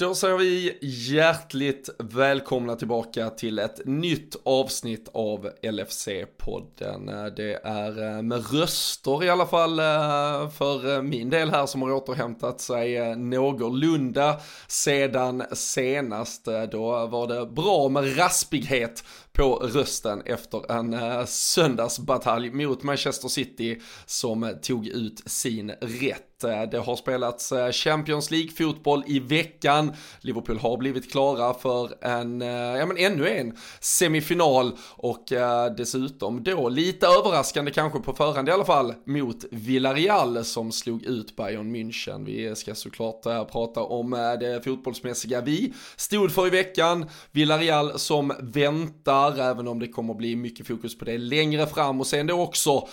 Då säger vi hjärtligt välkomna tillbaka till ett nytt avsnitt av LFC-podden. Det är eh, med röster i alla fall eh, för eh, min del här som har återhämtat sig någorlunda sedan senast. Då var det bra med raspighet på rösten efter en eh, söndagsbatalj mot Manchester City som tog ut sin rätt. Eh, det har spelats eh, Champions League-fotboll i veckan. Liverpool har blivit klara för en, ja men ännu en semifinal och dessutom då lite överraskande kanske på förhand i alla fall mot Villarreal som slog ut Bayern München. Vi ska såklart prata om det fotbollsmässiga vi stod för i veckan. Villarreal som väntar, även om det kommer bli mycket fokus på det längre fram. Och sen då också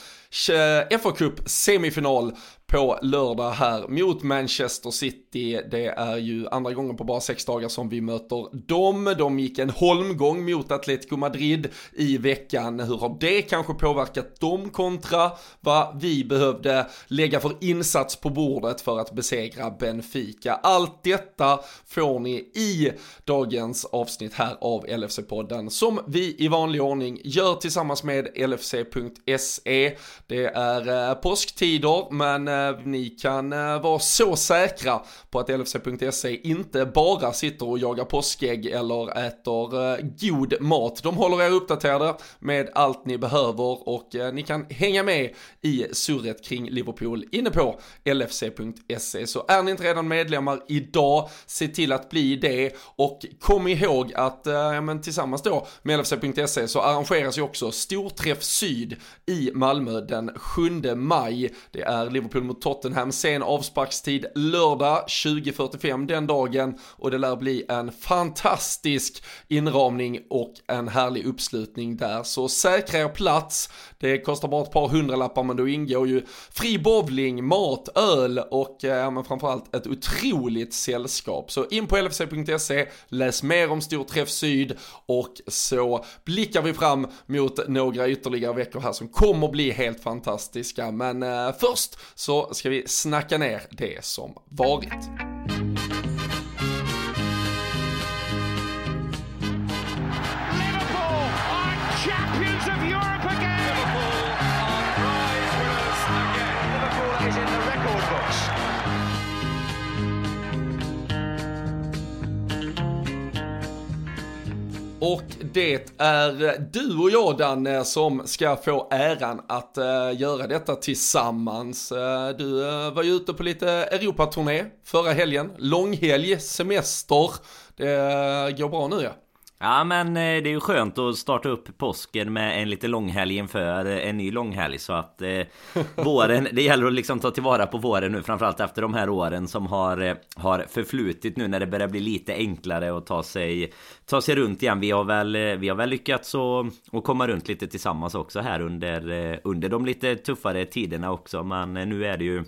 eh, FA Cup semifinal på lördag här mot Manchester City. Det är ju andra gången på bara sex dagar som vi möter dem. De gick en holmgång mot Atletico Madrid i veckan. Hur har det kanske påverkat dem kontra vad vi behövde lägga för insats på bordet för att besegra Benfica? Allt detta får ni i dagens avsnitt här av LFC-podden som vi i vanlig ordning gör tillsammans med LFC.se. Det är eh, påsktider men eh, Eh, ni kan eh, vara så säkra på att LFC.se inte bara sitter och jagar påskägg eller äter eh, god mat. De håller er uppdaterade med allt ni behöver och ni kan hänga med i surret kring Liverpool inne på LFC.se. Så är ni inte redan medlemmar idag, se till att bli det och kom ihåg att ja, men tillsammans då med LFC.se så arrangeras ju också Storträff Syd i Malmö den 7 maj. Det är Liverpool mot Tottenham. Sen avsparkstid lördag 20.45 den dagen och det lär bli en fantastisk inramning och en härlig uppslutning där. Så säkra er plats. Det kostar bara ett par hundralappar men då ingår ju fri bowling, mat, öl och eh, men framförallt ett otroligt sällskap. Så in på lfc.se, läs mer om Storträff Syd och så blickar vi fram mot några ytterligare veckor här som kommer bli helt fantastiska. Men eh, först så ska vi snacka ner det som varit. Och det är du och jag Danne som ska få äran att uh, göra detta tillsammans. Uh, du uh, var ju ute på lite Europaturné förra helgen, långhelg, semester. Det går bra nu ja. Ja men det är ju skönt att starta upp påsken med en lite långhelg inför en ny långhelg så att eh, våren, det gäller att liksom ta tillvara på våren nu framförallt efter de här åren som har, har förflutit nu när det börjar bli lite enklare att ta sig ta sig runt igen. Vi har väl, vi har väl lyckats att, komma runt lite tillsammans också här under, under de lite tuffare tiderna också. Men nu är det ju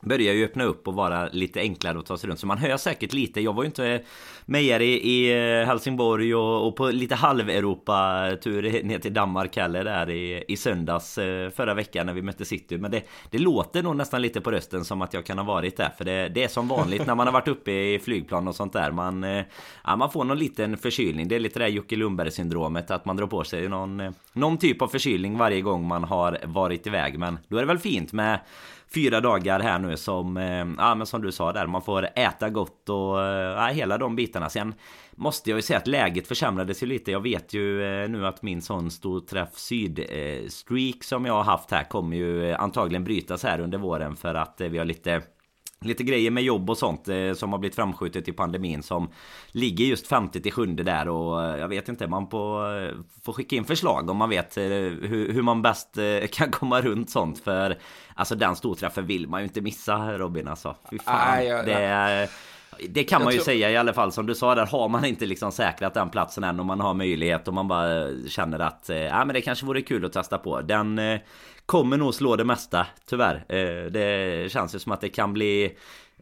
börjar ju öppna upp och vara lite enklare att ta sig runt. Så man hör säkert lite. Jag var ju inte med er i, i eh, Helsingborg och, och, på lite halv-Europa-tur ner till Danmark heller där i, i söndags eh, förra veckan när vi mötte City. Men det, det låter nog nästan lite på rösten som att jag kan ha varit där. För det, det är som vanligt när man har varit uppe i flygplan och sånt där. Man, eh, ja, man får någon liten förkylning. Det är lite det där Jocke Lundberg syndromet. Att man drar på sig någon, någon typ av förkylning varje gång man har varit iväg. Men då är det väl fint med fyra dagar här nu som, eh, ja men som du sa där, man får äta gott och eh, ja, hela de bitarna. Sen måste jag ju säga att läget försämrades ju lite. Jag vet ju eh, nu att min sån stor träff syd-streak som jag har haft här kommer ju antagligen brytas här under våren för att vi har lite Lite grejer med jobb och sånt eh, som har blivit framskjutet i pandemin som ligger just 50 till 7 där och eh, jag vet inte, man på, eh, får skicka in förslag om man vet hur, hur man bäst kan komma runt sånt för Alltså den storträffen vill man ju inte missa Robin alltså. Fy fan. Nej, jag, det det kan man ju tror... säga i alla fall som du sa där har man inte liksom säkrat den platsen än och man har möjlighet och man bara känner att eh, ja men det kanske vore kul att testa på. Den eh, kommer nog slå det mesta tyvärr. Eh, det känns ju som att det kan bli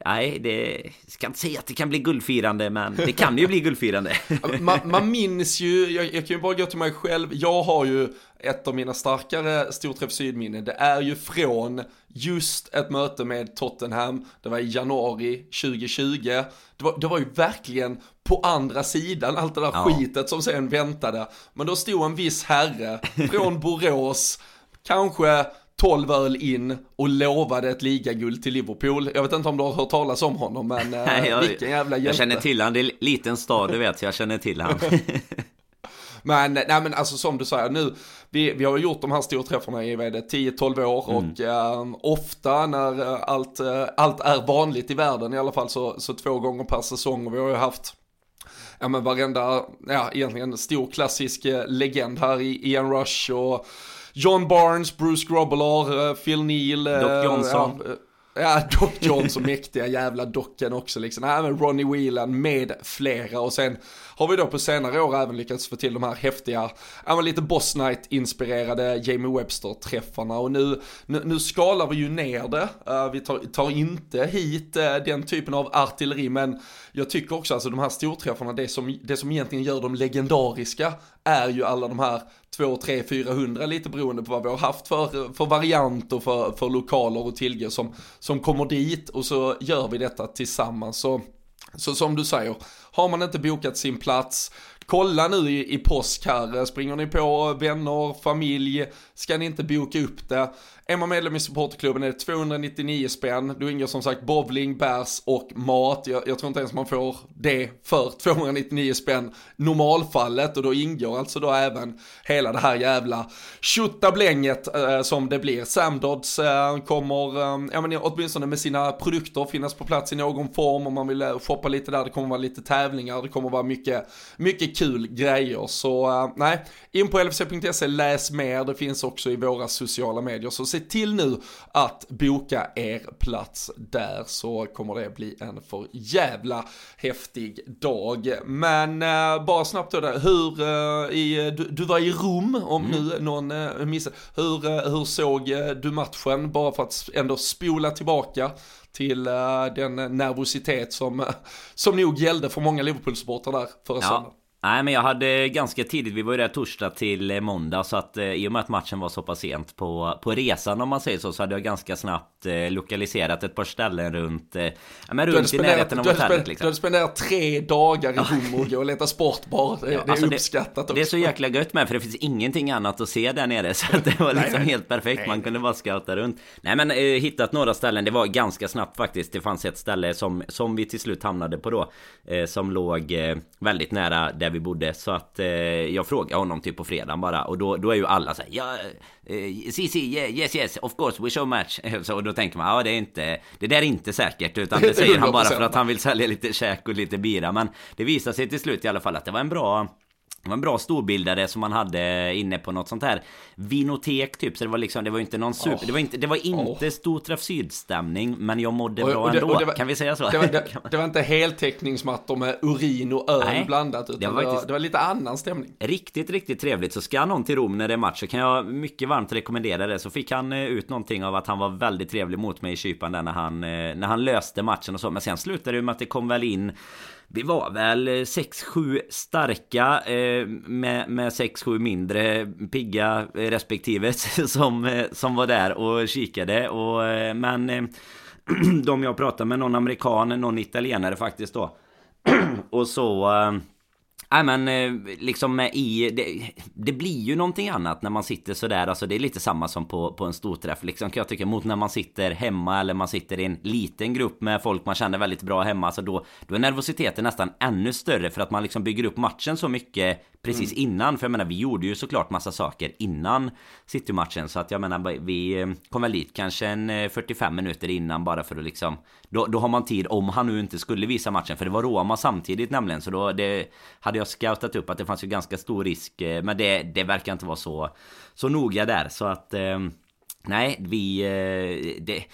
Nej, det ska inte säga att det kan bli guldfirande, men det kan ju bli guldfirande. man, man minns ju, jag, jag, kan ju bara gå till mig själv, jag har ju ett av mina starkare storträff sydminnen, det är ju från just ett möte med Tottenham, det var i januari 2020, det var, det var ju verkligen på andra sidan allt det där ja. skitet som sen väntade. Men då stod en viss herre från Borås, kanske 12 öl in och lovade ett ligaguld till Liverpool. Jag vet inte om du har hört talas om honom, men Nej, jag, vilken jävla hjälte. Jag känner till han, det är en liten stad, du vet, jag känner till han. men, nej men alltså som du säger nu, vi, vi har gjort de här storträffarna i 10-12 år mm. och äh, ofta när eh, allt, äh, allt är vanligt i världen i alla fall så, så två gånger per säsong och vi har ju haft ja men varenda, ja egentligen stor klassisk legend här i Ian Rush och John Barnes, Bruce Grobbelaar, eh, Phil Neal. Doc eh, Johnson. Ja, Ja, Doc Johnson, mäktiga jävla docken också liksom. Men Ronnie Whelan med flera och sen har vi då på senare år även lyckats få till de här häftiga, men lite Boss Night-inspirerade Jamie Webster-träffarna och nu, nu, nu, skalar vi ju ner det. Uh, vi tar, tar, inte hit uh, den typen av artilleri men jag tycker också alltså de här storträffarna, det som, det som egentligen gör dem legendariska är ju alla de här 2, 3, 400 lite beroende på vad vi har haft för, för variant och för, för lokaler och tillgång som, som kommer dit och så gör vi detta tillsammans. Så, så som du säger, har man inte bokat sin plats, kolla nu i, i påsk här, springer ni på vänner, familj, ska ni inte boka upp det. Är man medlem i supporterklubben är det 299 spänn. då ingår som sagt bowling, bärs och mat. Jag, jag, tror inte ens man får det för 299 spänn normalfallet och då ingår alltså då även hela det här jävla tjottablänget eh, som det blir. Samdods eh, kommer, eh, ja men åtminstone med sina produkter finnas på plats i någon form om man vill eh, shoppa lite där. Det kommer vara lite tävlingar, det kommer vara mycket, mycket kul grejer. Så eh, nej, in på lfc.se, läs mer. Det finns också i våra sociala medier. Så se till nu att boka er plats där så kommer det bli en för jävla häftig dag. Men äh, bara snabbt då där, hur, äh, i, du, du, var i Rom om mm. nu någon äh, missade, hur, hur såg du matchen bara för att ändå spola tillbaka till den nervositet som, som nog gällde för många Liverpool-supportrar där förra ja. söndagen. Nej men jag hade ganska tidigt, vi var ju där torsdag till måndag så att eh, i och med att matchen var så pass sent på, på resan om man säger så så hade jag ganska snabbt eh, lokaliserat ett par ställen runt, eh, men runt i närheten av hotellet liksom. Du hade spenderat tre dagar i Rom och gå och leta sportbar, det, ja, det är alltså uppskattat det, också. Det är så jäkla gött med för det finns ingenting annat att se där nere så det var liksom nej, helt perfekt, nej, man kunde bara scouta runt. Nej men eh, hittat några ställen, det var ganska snabbt faktiskt. Det fanns ett ställe som, som vi till slut hamnade på då, eh, som låg eh, väldigt nära där vi bodde så att eh, jag frågade honom typ på fredagen bara och då, då är ju alla så här, ja, eh, si, si, yeah, yes, yes, of course, we show match. Så då tänker man, ja det är inte, det där är inte säkert utan det säger han bara för att han vill sälja lite käk och lite bira. Men det visar sig till slut i alla fall att det var en bra det var en bra storbildare som man hade inne på något sånt här Vinotek typ. Så det var liksom Det var inte någon super oh. Det var inte, det var inte oh. Storträff Syd-stämning Men jag mådde och, bra och det, ändå. det var, Kan vi säga så? Det var, det, det var inte heltäckningsmattor med urin och öl Nej, blandat utan det var, faktiskt, det var, lite annan stämning. Riktigt riktigt trevligt. Så ska någon till Rom när det är match så kan jag mycket varmt rekommendera det. Så fick han eh, ut någonting av att han var väldigt trevlig mot mig i kypan där när han eh, När han löste matchen och så. Men sen slutade det med att det kom väl in vi var väl eh, 6-7 starka eh, med, med 6-7 mindre pigga eh, respektive som, som var där och kikade. Och, men de jag pratade med, någon amerikan, någon italienare faktiskt då. och så... Nej men eh, liksom i... Det, det, blir ju någonting annat när man sitter sådär. Alltså det är lite samma som på, på en storträff liksom kan jag tycka. Mot när man sitter hemma eller man sitter i en liten grupp med folk man känner väldigt bra hemma. Alltså då, då är nervositeten nästan ännu större för att man liksom bygger upp matchen så mycket precis mm. innan. För jag menar vi gjorde ju såklart massa saker innan City-matchen. Så att jag menar vi eh, kom väl dit kanske en 45 eh, minuter innan bara för att liksom då, då har man tid om han nu inte skulle visa matchen. För det var Roma samtidigt nämligen. Så då det, hade jag scoutat upp att det fanns ju ganska stor risk. Eh, men det, det verkar inte vara så, så noga där. Så att... Eh, nej, vi... Eh, det,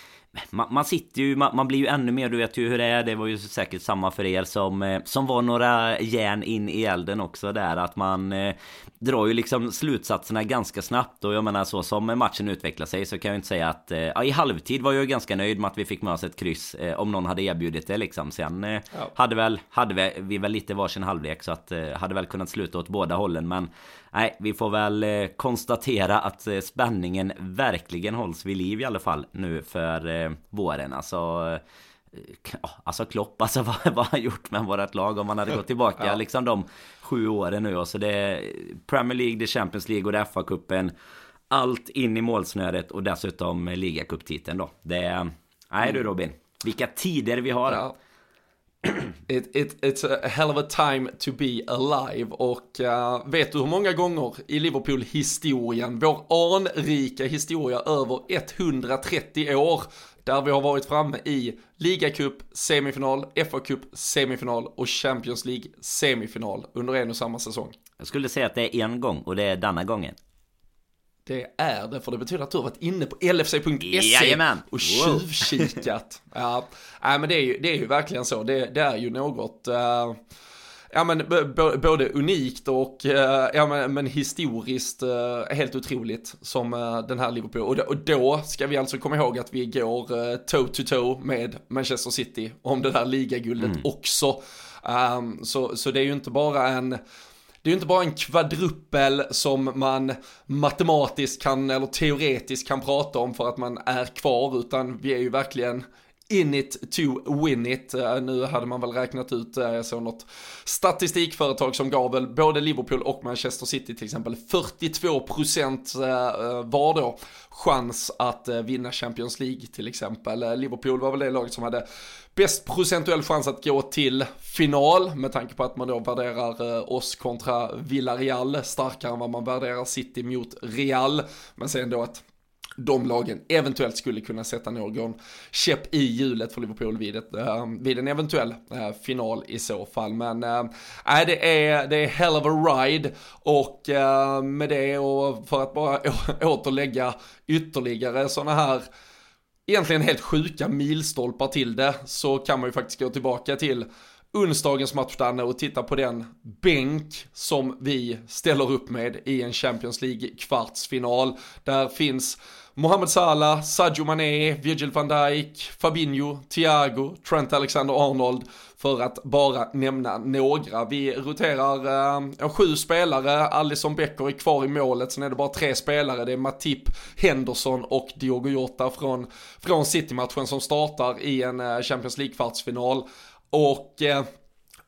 man, man, sitter ju, man, man, blir ju ännu mer, du vet ju hur det är. Det var ju säkert samma för er som, eh, som var några järn in i elden också där. Att man eh, drar ju liksom slutsatserna ganska snabbt. Och jag menar så som matchen utvecklar sig så kan jag inte säga att... Eh, ja, i halvtid var jag ganska nöjd med att vi fick med oss ett kryss. Eh, om någon hade erbjudit det liksom. Sen eh, ja. hade väl, hade vi, vi väl lite varsin halvlek så att eh, hade väl kunnat sluta åt båda hållen. Men nej, vi får väl eh, konstatera att eh, spänningen verkligen hålls vid liv i alla fall nu för eh, våren. Alltså... Alltså Klopp, alltså vad, vad har han gjort med vårt lag om man hade gått tillbaka ja. liksom de sju åren nu. Så det är Premier League, det är Champions League och det är FA-cupen. Allt in i målsnöret och dessutom ligacuptiteln då. Det är... Nej du Robin, vilka tider vi har. Ja. It, it, it's a hell of a time to be alive och uh, vet du hur många gånger i Liverpool-historien, vår anrika historia över 130 år, där vi har varit framme i ligacup, semifinal, FA-cup, semifinal och Champions League semifinal under en och samma säsong. Jag skulle säga att det är en gång och det är denna gången. Det är det, för det betyder att du har varit inne på lfc.se och tjuvkikat. ja, nej, men det är, ju, det är ju verkligen så. Det, det är ju något, uh, ja men både unikt och, uh, ja men, men historiskt uh, helt otroligt som den här Liverpool. Och, och då ska vi alltså komma ihåg att vi går uh, toe to toe med Manchester City om det där ligaguldet mm. också. Um, så, så det är ju inte bara en det är ju inte bara en kvadruppel som man matematiskt kan, eller teoretiskt kan prata om för att man är kvar, utan vi är ju verkligen in it to win it. Eh, nu hade man väl räknat ut, eh, jag såg något statistikföretag som gav väl både Liverpool och Manchester City till exempel 42% var då chans att eh, vinna Champions League till exempel. Liverpool var väl det laget som hade bäst procentuell chans att gå till final med tanke på att man då värderar oss kontra Villarreal starkare än vad man värderar City mot Real. Men sen då att de lagen eventuellt skulle kunna sätta någon käpp i hjulet för Liverpool vid, ett, eh, vid en eventuell eh, final i så fall. Men äh, det, är, det är hell of a ride och äh, med det och för att bara återlägga ytterligare sådana här egentligen helt sjuka milstolpar till det så kan man ju faktiskt gå tillbaka till onsdagens match Danne och titta på den bänk som vi ställer upp med i en Champions League kvartsfinal. Där finns Mohamed Salah, Sadio Mané, Virgil van Dijk, Fabinho, Thiago, Trent Alexander-Arnold för att bara nämna några. Vi roterar eh, sju spelare, Alisson Becker är kvar i målet, sen är det bara tre spelare, det är Matip, Henderson och Diogo Jota från, från City-matchen som startar i en eh, Champions League-kvartsfinal. Och eh,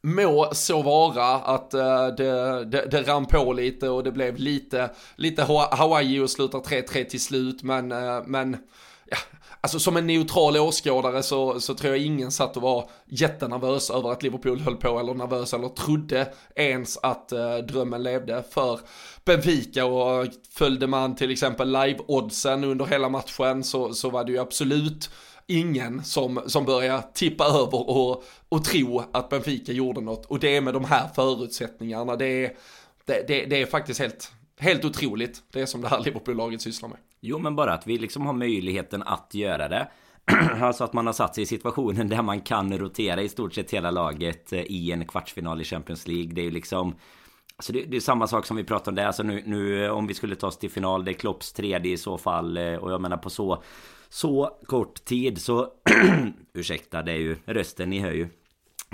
må så vara att uh, det, det, det rann på lite och det blev lite, lite Hawaii och slutar 3-3 till slut men, uh, men ja, alltså som en neutral åskådare så, så tror jag ingen satt och var jättenervös över att Liverpool höll på eller nervös eller trodde ens att uh, drömmen levde för Benfica och följde man till exempel live-oddsen under hela matchen så, så var det ju absolut ingen som, som börjar tippa över och, och tro att Benfica gjorde något. Och det är med de här förutsättningarna. Det är, det, det, det är faktiskt helt, helt otroligt, det som det här Liverpool-laget sysslar med. Jo, men bara att vi liksom har möjligheten att göra det. alltså att man har satt sig i situationen där man kan rotera i stort sett hela laget eh, i en kvartsfinal i Champions League. Det är ju liksom... Alltså det, det, är samma sak som vi pratade om där. Alltså nu, nu om vi skulle ta oss till final, det är Klopps tredje i så fall. Eh, och jag menar på så så kort tid så... ursäkta, det är ju rösten ni hör ju.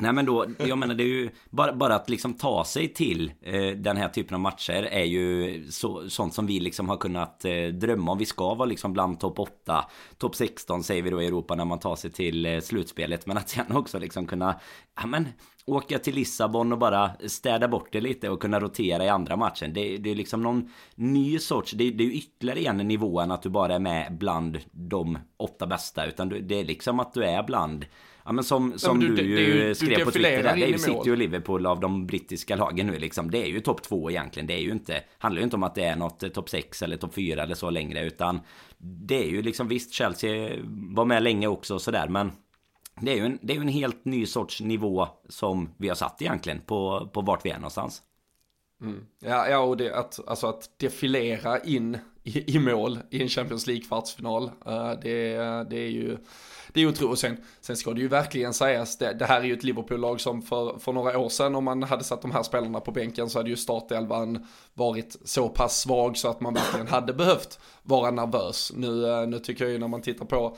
Nej men då, jag menar det är ju bara, bara att liksom ta sig till eh, den här typen av matcher är ju så, sånt som vi liksom har kunnat eh, drömma om. Vi ska vara liksom bland topp 8, topp 16 säger vi då i Europa när man tar sig till eh, slutspelet. Men att sen också liksom kunna, ja men åka till Lissabon och bara städa bort det lite och kunna rotera i andra matchen. Det, det är liksom någon ny sorts, det, det är ytterligare en nivå än att du bara är med bland de åtta bästa. Utan det är liksom att du är bland Ja men som, som men du, du, ju du, skrev på Twitter där, det är ju City och Liverpool av de brittiska lagen nu liksom. Det är ju topp två egentligen. Det är ju inte, handlar ju inte om att det är något eh, topp sex eller topp fyra eller så längre. Utan det är ju liksom, visst Chelsea var med länge också sådär men det är ju en, det är en helt ny sorts nivå som vi har satt egentligen på, på vart vi är någonstans. Mm. Ja, ja, och det att, alltså att defilera in i, i mål i en Champions League-kvartsfinal. Eh, det, det är ju det är otroligt. Sen, sen ska det ju verkligen sägas, det, det här är ju ett Liverpool-lag som för, för några år sedan, om man hade satt de här spelarna på bänken så hade ju startelvan varit så pass svag så att man verkligen hade behövt vara nervös. Nu, eh, nu tycker jag ju när man tittar på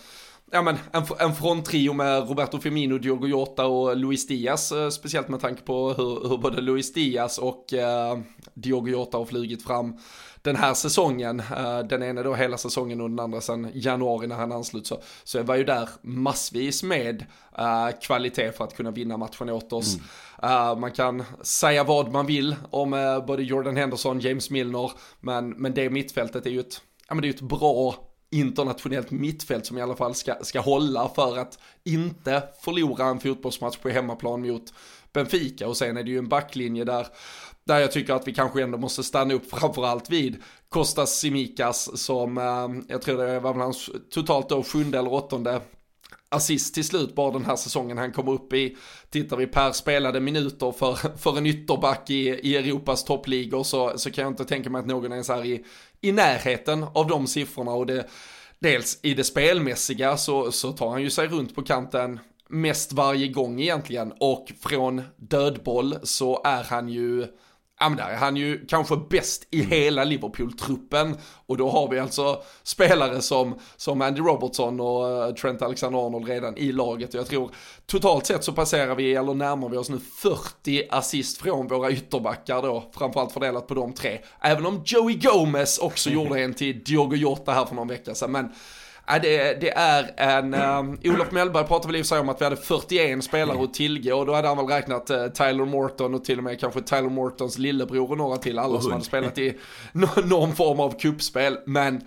ja men en, en fronttrio med Roberto Firmino, Diogo Jota och Luis Diaz, eh, speciellt med tanke på hur, hur både Luis Diaz och eh, Diogo Jota har flugit fram den här säsongen, eh, den ena då hela säsongen och den andra sen januari när han anslut så, så jag var ju där massvis med uh, kvalitet för att kunna vinna matchen åt oss. Mm. Uh, man kan säga vad man vill om uh, både Jordan Henderson, James Milner, men, men det mittfältet är ju ett, ja, men det är ett bra internationellt mittfält som i alla fall ska, ska hålla för att inte förlora en fotbollsmatch på hemmaplan mot Benfica och sen är det ju en backlinje där där jag tycker att vi kanske ändå måste stanna upp framförallt vid Kostas Simikas som, eh, jag tror det var väl hans totalt då sjunde eller åttonde assist till slut bara den här säsongen han kommer upp i. Tittar vi per spelade minuter för, för en ytterback i, i Europas toppligor så, så kan jag inte tänka mig att någon ens är i, i närheten av de siffrorna och det dels i det spelmässiga så, så tar han ju sig runt på kanten mest varje gång egentligen och från dödboll så är han ju ja men där är han ju kanske bäst i mm. hela Liverpool-truppen. Och då har vi alltså spelare som, som Andy Robertson och eh, Trent Alexander-Arnold redan i laget. Och jag tror totalt sett så passerar vi, eller närmar vi oss nu 40 assist från våra ytterbackar då, framförallt fördelat på de tre. Även om Joey Gomez också gjorde en till Diogo Jota här för någon vecka sedan. Men Ja, det, det är en, um, Olof Mellberg pratade väl i och för sig om att vi hade 41 spelare att tillgå. Och då hade han väl räknat uh, Tyler Morton och till och med kanske Tyler Mortons lillebror och några till, alla som hade spelat i någon form av kuppspel. Men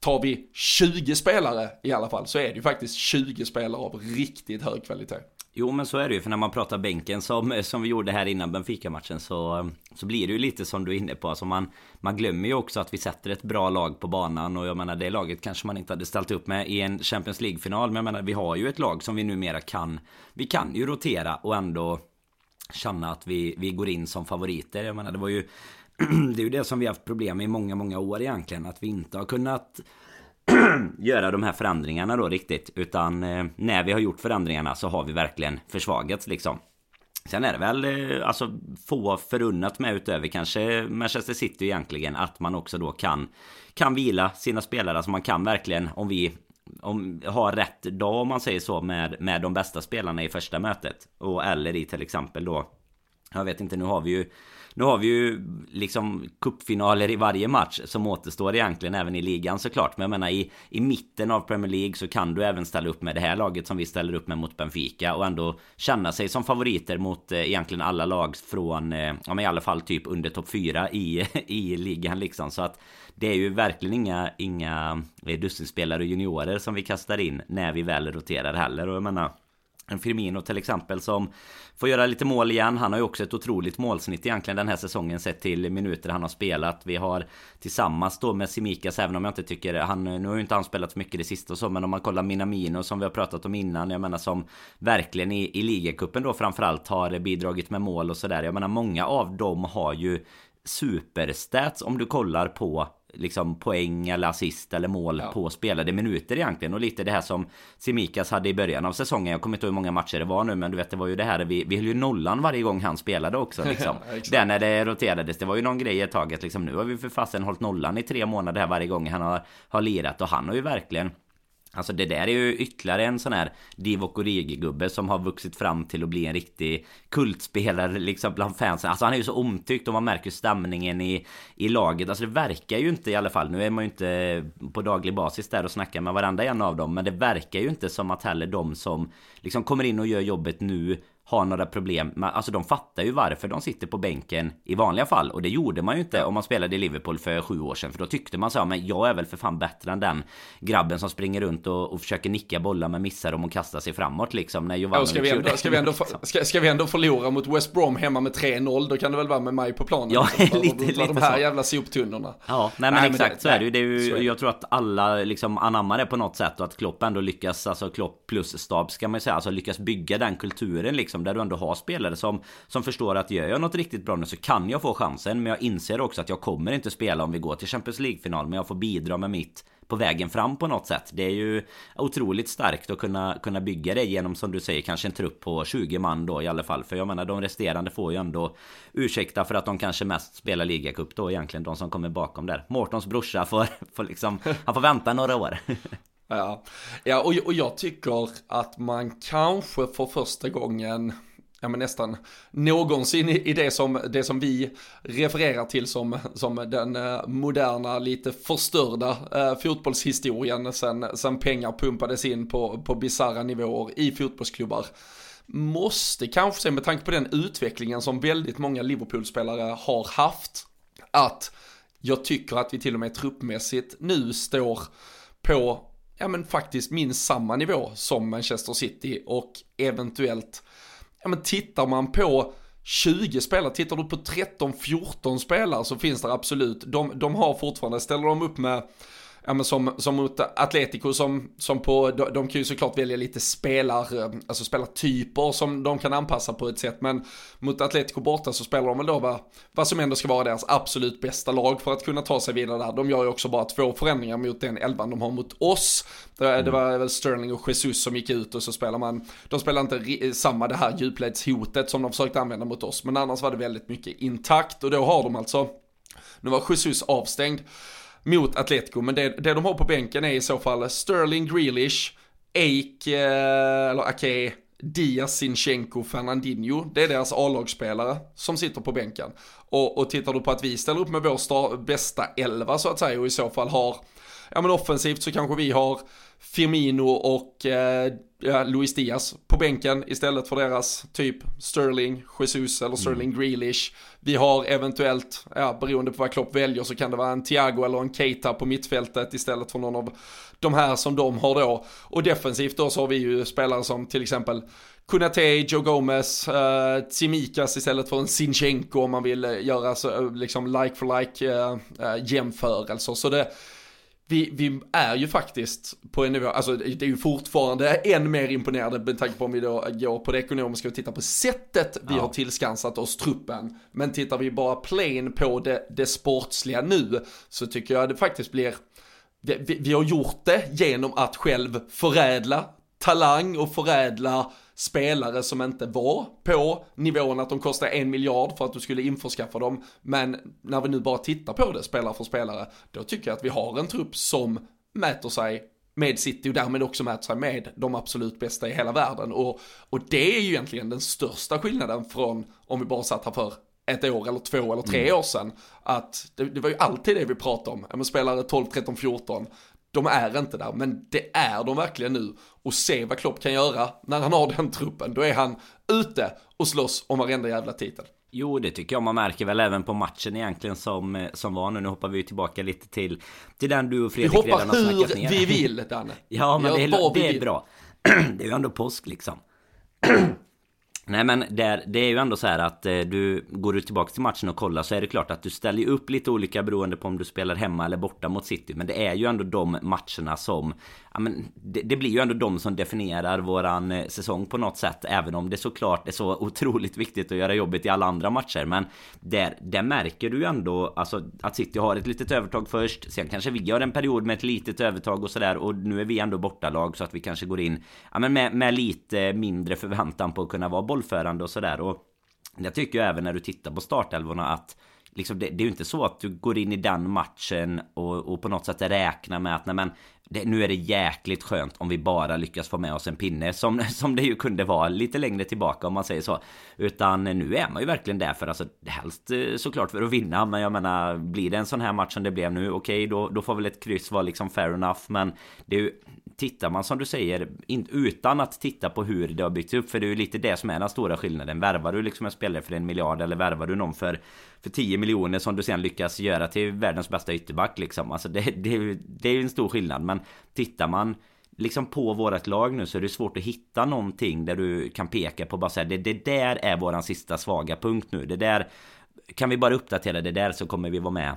tar vi 20 spelare i alla fall så är det ju faktiskt 20 spelare av riktigt hög kvalitet. Jo men så är det ju för när man pratar bänken som, som vi gjorde här innan Benfica-matchen så, så blir det ju lite som du är inne på. Alltså man, man glömmer ju också att vi sätter ett bra lag på banan och jag menar det laget kanske man inte hade ställt upp med i en Champions League-final. Men jag menar vi har ju ett lag som vi numera kan. Vi kan ju rotera och ändå känna att vi, vi går in som favoriter. Jag menar det var ju det är ju det som vi haft problem med i många, många år egentligen. Att vi inte har kunnat göra de här förändringarna då riktigt. Utan eh, när vi har gjort förändringarna så har vi verkligen försvagats liksom. Sen är det väl eh, alltså få förunnat med utöver kanske Manchester City egentligen att man också då kan kan vila sina spelare. Alltså man kan verkligen om vi om, har rätt dag om man säger så med, med de bästa spelarna i första mötet. Och eller i till exempel då Jag vet inte nu har vi ju nu har vi ju liksom kuppfinaler i varje match som återstår egentligen även i ligan såklart. Men jag menar i, i mitten av Premier League så kan du även ställa upp med det här laget som vi ställer upp med mot Benfica och ändå känna sig som favoriter mot eh, egentligen alla lag från, eh, ja men i alla fall typ under topp 4 i, i ligan liksom. Så att det är ju verkligen inga, inga eh, dussinspelare och juniorer som vi kastar in när vi väl roterar heller. Och jag menar en Firmino till exempel som får göra lite mål igen. Han har ju också ett otroligt målsnitt egentligen den här säsongen sett till minuter han har spelat. Vi har tillsammans då med Simikas, även om jag inte tycker han... Nu har ju inte han spelat så mycket det sista och så, men om man kollar Minamino som vi har pratat om innan. Jag menar som verkligen i, i ligacupen då framförallt har bidragit med mål och sådär. Jag menar många av dem har ju superstats om du kollar på liksom poäng eller assist eller mål ja. på spelade minuter egentligen. Och lite det här som Simikas hade i början av säsongen. Jag kommer inte ihåg hur många matcher det var nu men du vet det var ju det här vi, vi höll ju nollan varje gång han spelade också liksom. det när det roterades. Det var ju någon grej ett tag liksom. Nu har vi för fasen hållit nollan i tre månader här varje gång han har, har lirat. Och han har ju verkligen Alltså det där är ju ytterligare en sån här Divock Origi-gubbe som har vuxit fram till att bli en riktig kultspelare liksom bland fansen. Alltså han är ju så omtyckt och man märker stämningen i, i laget. Alltså det verkar ju inte i alla fall, nu är man ju inte på daglig basis där och snackar med varenda en av dem. Men det verkar ju inte som att heller de som liksom kommer in och gör jobbet nu har några problem. Alltså de fattar ju varför de sitter på bänken i vanliga fall. Och det gjorde man ju inte om man spelade i Liverpool för sju år sedan. För då tyckte man så här, men jag är väl för fan bättre än den grabben som springer runt och, och försöker nicka bollar men missar dem och kastar sig framåt liksom. När ja, ska, vi ändå, ska, vi ändå, ska, ska, vi ändå förlora mot West Brom hemma med 3-0 då kan det väl vara med mig på planen. Ja, liksom, lite, lite De här så. jävla soptunnorna. Ja, nej men nej, exakt men det, så är det ju. Det är ju jag tror att alla liksom anammar det på något sätt och att Klopp ändå lyckas, alltså Klopp plus stab ska man ju säga, alltså lyckas bygga den kulturen liksom liksom Där du ändå har spelare som Som förstår att gör jag något riktigt bra nu så kan jag få chansen Men jag inser också att jag kommer inte spela om vi går till Champions League-final Men jag får bidra med mitt på vägen fram på något sätt. Det är ju otroligt starkt att kunna, kunna bygga det genom som du säger kanske en trupp på 20 man då i alla fall. För jag menar de resterande får ju ändå ursäkta för att de kanske mest spelar ligacup då egentligen. De som kommer bakom där. Mårtons brorsa får, får liksom, han får vänta några år. Ja, ja och, och jag tycker att man kanske för första gången ja men nästan någonsin i det som, det som vi refererar till som, som den eh, moderna, lite förstörda eh, fotbollshistorien sen, sen pengar pumpades in på, på bisarra nivåer i fotbollsklubbar. Måste kanske se med tanke på den utvecklingen som väldigt många Liverpool-spelare har haft, att jag tycker att vi till och med truppmässigt nu står på, ja men faktiskt minst samma nivå som Manchester City och eventuellt ja men tittar man på 20 spelare, tittar du på 13-14 spelare så finns det absolut, de, de har fortfarande, ställer de upp med ja, men som, som mot Atletico som, som på, de, de kan ju såklart välja lite spelar, eh, alltså spelartyper som de kan anpassa på ett sätt. Men mot Atletico borta så spelar de väl då vad, vad som ändå ska vara deras absolut bästa lag för att kunna ta sig vidare där. De gör ju också bara två förändringar mot den elvan de har mot oss. Det, det var väl Sterling och Jesus som gick ut och så spelar man, de spelar inte eh, samma det här djupledshotet som de försökte använda mot oss. Men annars var det väldigt mycket intakt och då har de alltså, nu var Jesus avstängd mot Atletico. Men det, det de har på bänken är i så fall Sterling Grealish, Ake, eh, eller Ake, Diaz, Sinchenko, Fernandinho. Det är deras A-lagsspelare som sitter på bänken. Och, och tittar du på att vi ställer upp med vår star, bästa elva så att säga och i så fall har, ja men offensivt så kanske vi har Firmino och eh, Luis Diaz på bänken istället för deras typ Sterling, Jesus eller Sterling mm. Grealish. Vi har eventuellt, ja, beroende på vad Klopp väljer så kan det vara en Thiago eller en Keita på mittfältet istället för någon av de här som de har då. Och defensivt då så har vi ju spelare som till exempel Kunate, Joe Gomez, uh, Tsimikas istället för en Sinchenko om man vill uh, göra så, uh, liksom like for like uh, jämförelser. Så det, vi, vi är ju faktiskt på en nivå, alltså det är ju fortfarande än mer imponerande med tanke på om vi då går på det ekonomiska och tittar på sättet vi ja. har tillskansat oss truppen. Men tittar vi bara plain på det, det sportsliga nu så tycker jag det faktiskt blir, vi, vi har gjort det genom att själv förädla talang och förädla spelare som inte var på nivån att de kostade en miljard för att du skulle införskaffa dem. Men när vi nu bara tittar på det spelare för spelare, då tycker jag att vi har en trupp som mäter sig med City och därmed också mäter sig med de absolut bästa i hela världen. Och, och det är ju egentligen den största skillnaden från om vi bara satt här för ett år eller två eller tre mm. år sedan. Att det, det, var ju alltid det vi pratade om. Ja, spelare 12, 13, 14 de är inte där, men det är de verkligen nu. Och se vad Klopp kan göra när han har den truppen. Då är han ute och slåss om varenda jävla titel. Jo, det tycker jag man märker väl även på matchen egentligen som, eh, som var nu. Nu hoppar vi tillbaka lite till, till den du och Fredrik redan har snackat ner. Vi hoppar hur vi vill, Danne. ja, men det är, det är bra. det är ju ändå påsk liksom. Nej men där, det är ju ändå så här att eh, du går du tillbaka till matchen och kollar så är det klart att du ställer upp lite olika beroende på om du spelar hemma eller borta mot City. Men det är ju ändå de matcherna som ja, men det, det, blir ju ändå de som definierar våran eh, säsong på något sätt. Även om det såklart är så otroligt viktigt att göra jobbet i alla andra matcher. Men där, där märker du ju ändå alltså, att City har ett litet övertag först. Sen kanske vi har en period med ett litet övertag och sådär. Och nu är vi ändå bortalag så att vi kanske går in ja, men med, med lite mindre förväntan på att kunna vara borta bollförande och sådär. Och jag tycker ju även när du tittar på startelvorna att Liksom det, det, är ju inte så att du går in i den matchen och, och på något sätt räknar med att nej men det, nu är det jäkligt skönt om vi bara lyckas få med oss en pinne som, som det ju kunde vara lite längre tillbaka om man säger så. Utan nu är man ju verkligen där för alltså helst eh, såklart för att vinna men jag menar blir det en sån här match som det blev nu okej okay, då, då får väl ett kryss vara liksom fair enough men det är ju tittar man som du säger in, utan att titta på hur det har byggts upp för det är ju lite det som är den stora skillnaden. Värvar du liksom en spelare för en miljard eller värvar du någon för, för 10 miljoner som du sen lyckas göra till världens bästa ytterback liksom. Alltså det, det, det är ju en stor skillnad men tittar man liksom på vårat lag nu så är det svårt att hitta någonting där du kan peka på bara säga det, det där är våran sista svaga punkt nu. Det där kan vi bara uppdatera det där så kommer vi vara med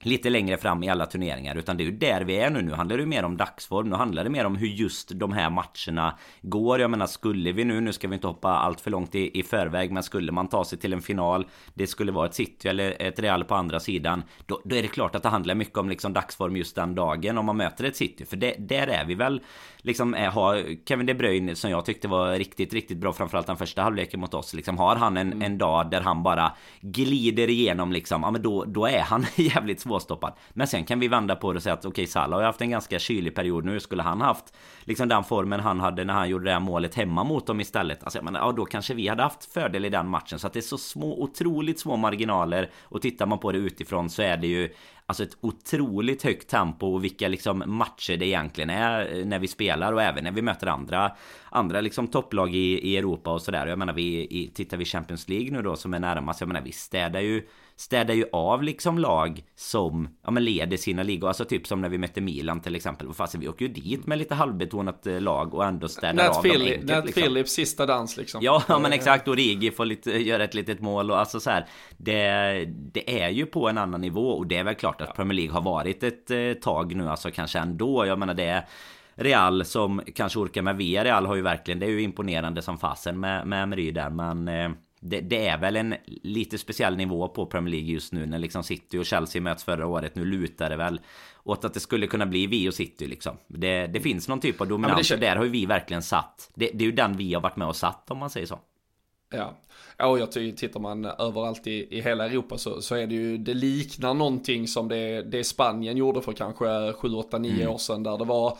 lite längre fram i alla turneringar utan det är ju där vi är nu. Nu handlar det mer om dagsform. Nu handlar det mer om hur just de här matcherna går. Jag menar skulle vi nu, nu ska vi inte hoppa allt för långt i, i förväg men skulle man ta sig till en final det skulle vara ett City eller ett Real på andra sidan då, då är det klart att det handlar mycket om liksom dagsform just den dagen om man möter ett City. För det, där är vi väl liksom är, har Kevin De Bruyne som jag tyckte var riktigt, riktigt bra framförallt den första halvleken mot oss. Liksom har han en, en dag där han bara glider igenom liksom, ja men då, då är han jävligt svårstoppad. Men sen kan vi vända på det och säga att okej okay, Salah har ju haft en ganska kylig period nu. Skulle han haft liksom den formen han hade när han gjorde det här målet hemma mot dem istället. Alltså jag menar, ja då kanske vi hade haft fördel i den matchen. Så att det är så små, otroligt små marginaler. Och tittar man på det utifrån så är det ju Alltså ett otroligt högt tempo och vilka liksom matcher det egentligen är eh, när vi spelar och även när vi möter andra Andra liksom topplag i, i Europa och sådär. Jag menar vi i, tittar vi Champions League nu då som är närmast. Jag menar vi städar ju städar ju av liksom lag som ja, men leder sina ligor. Alltså typ som när vi mötte Milan till exempel. Fast vi åker ju dit med lite halvbetonat eh, lag och ändå städar Nat av Philly, dem enkelt. Nat liksom. Sista dans liksom. Ja, ja men exakt. Och Rigi får lite, göra ett litet mål och alltså så här. Det, det är ju på en annan nivå och det är väl klart att Premier League har varit ett eh, tag nu alltså kanske ändå. Jag menar det är Real som kanske orkar med Real har ju verkligen Det är ju imponerande som fasen med, med Emery där men eh, det, det, är väl en lite speciell nivå på Premier League just nu när liksom City och Chelsea möts förra året. Nu lutar det väl åt att det skulle kunna bli vi och City liksom. Det, det finns någon typ av dominans ja, det... där har ju vi verkligen satt. Det, det, är ju den vi har varit med och satt om man säger så. Ja, ja och jag tycker tittar man överallt i, i hela Europa så, så är det ju, det liknar någonting som det, det Spanien gjorde för kanske 7, 8, 9 mm. år sedan där det var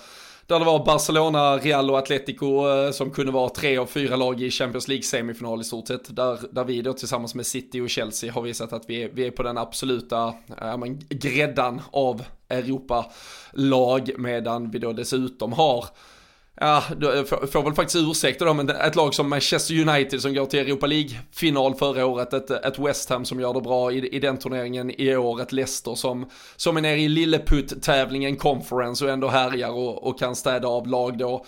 där det var Barcelona, Real och Atletico eh, som kunde vara tre av fyra lag i Champions League semifinal i stort sett. Där, där vi då tillsammans med City och Chelsea har visat att vi är, vi är på den absoluta äh, men, gräddan av Europa-lag medan vi då dessutom har Ja, eh, får, får väl faktiskt ursäkta då, men ett lag som Manchester United som går till Europa League-final förra året, ett, ett West Ham som gör det bra i, i den turneringen i år, ett Leicester som, som är nere i lilleputt-tävlingen Conference och ändå härjar och, och kan städa av lag då.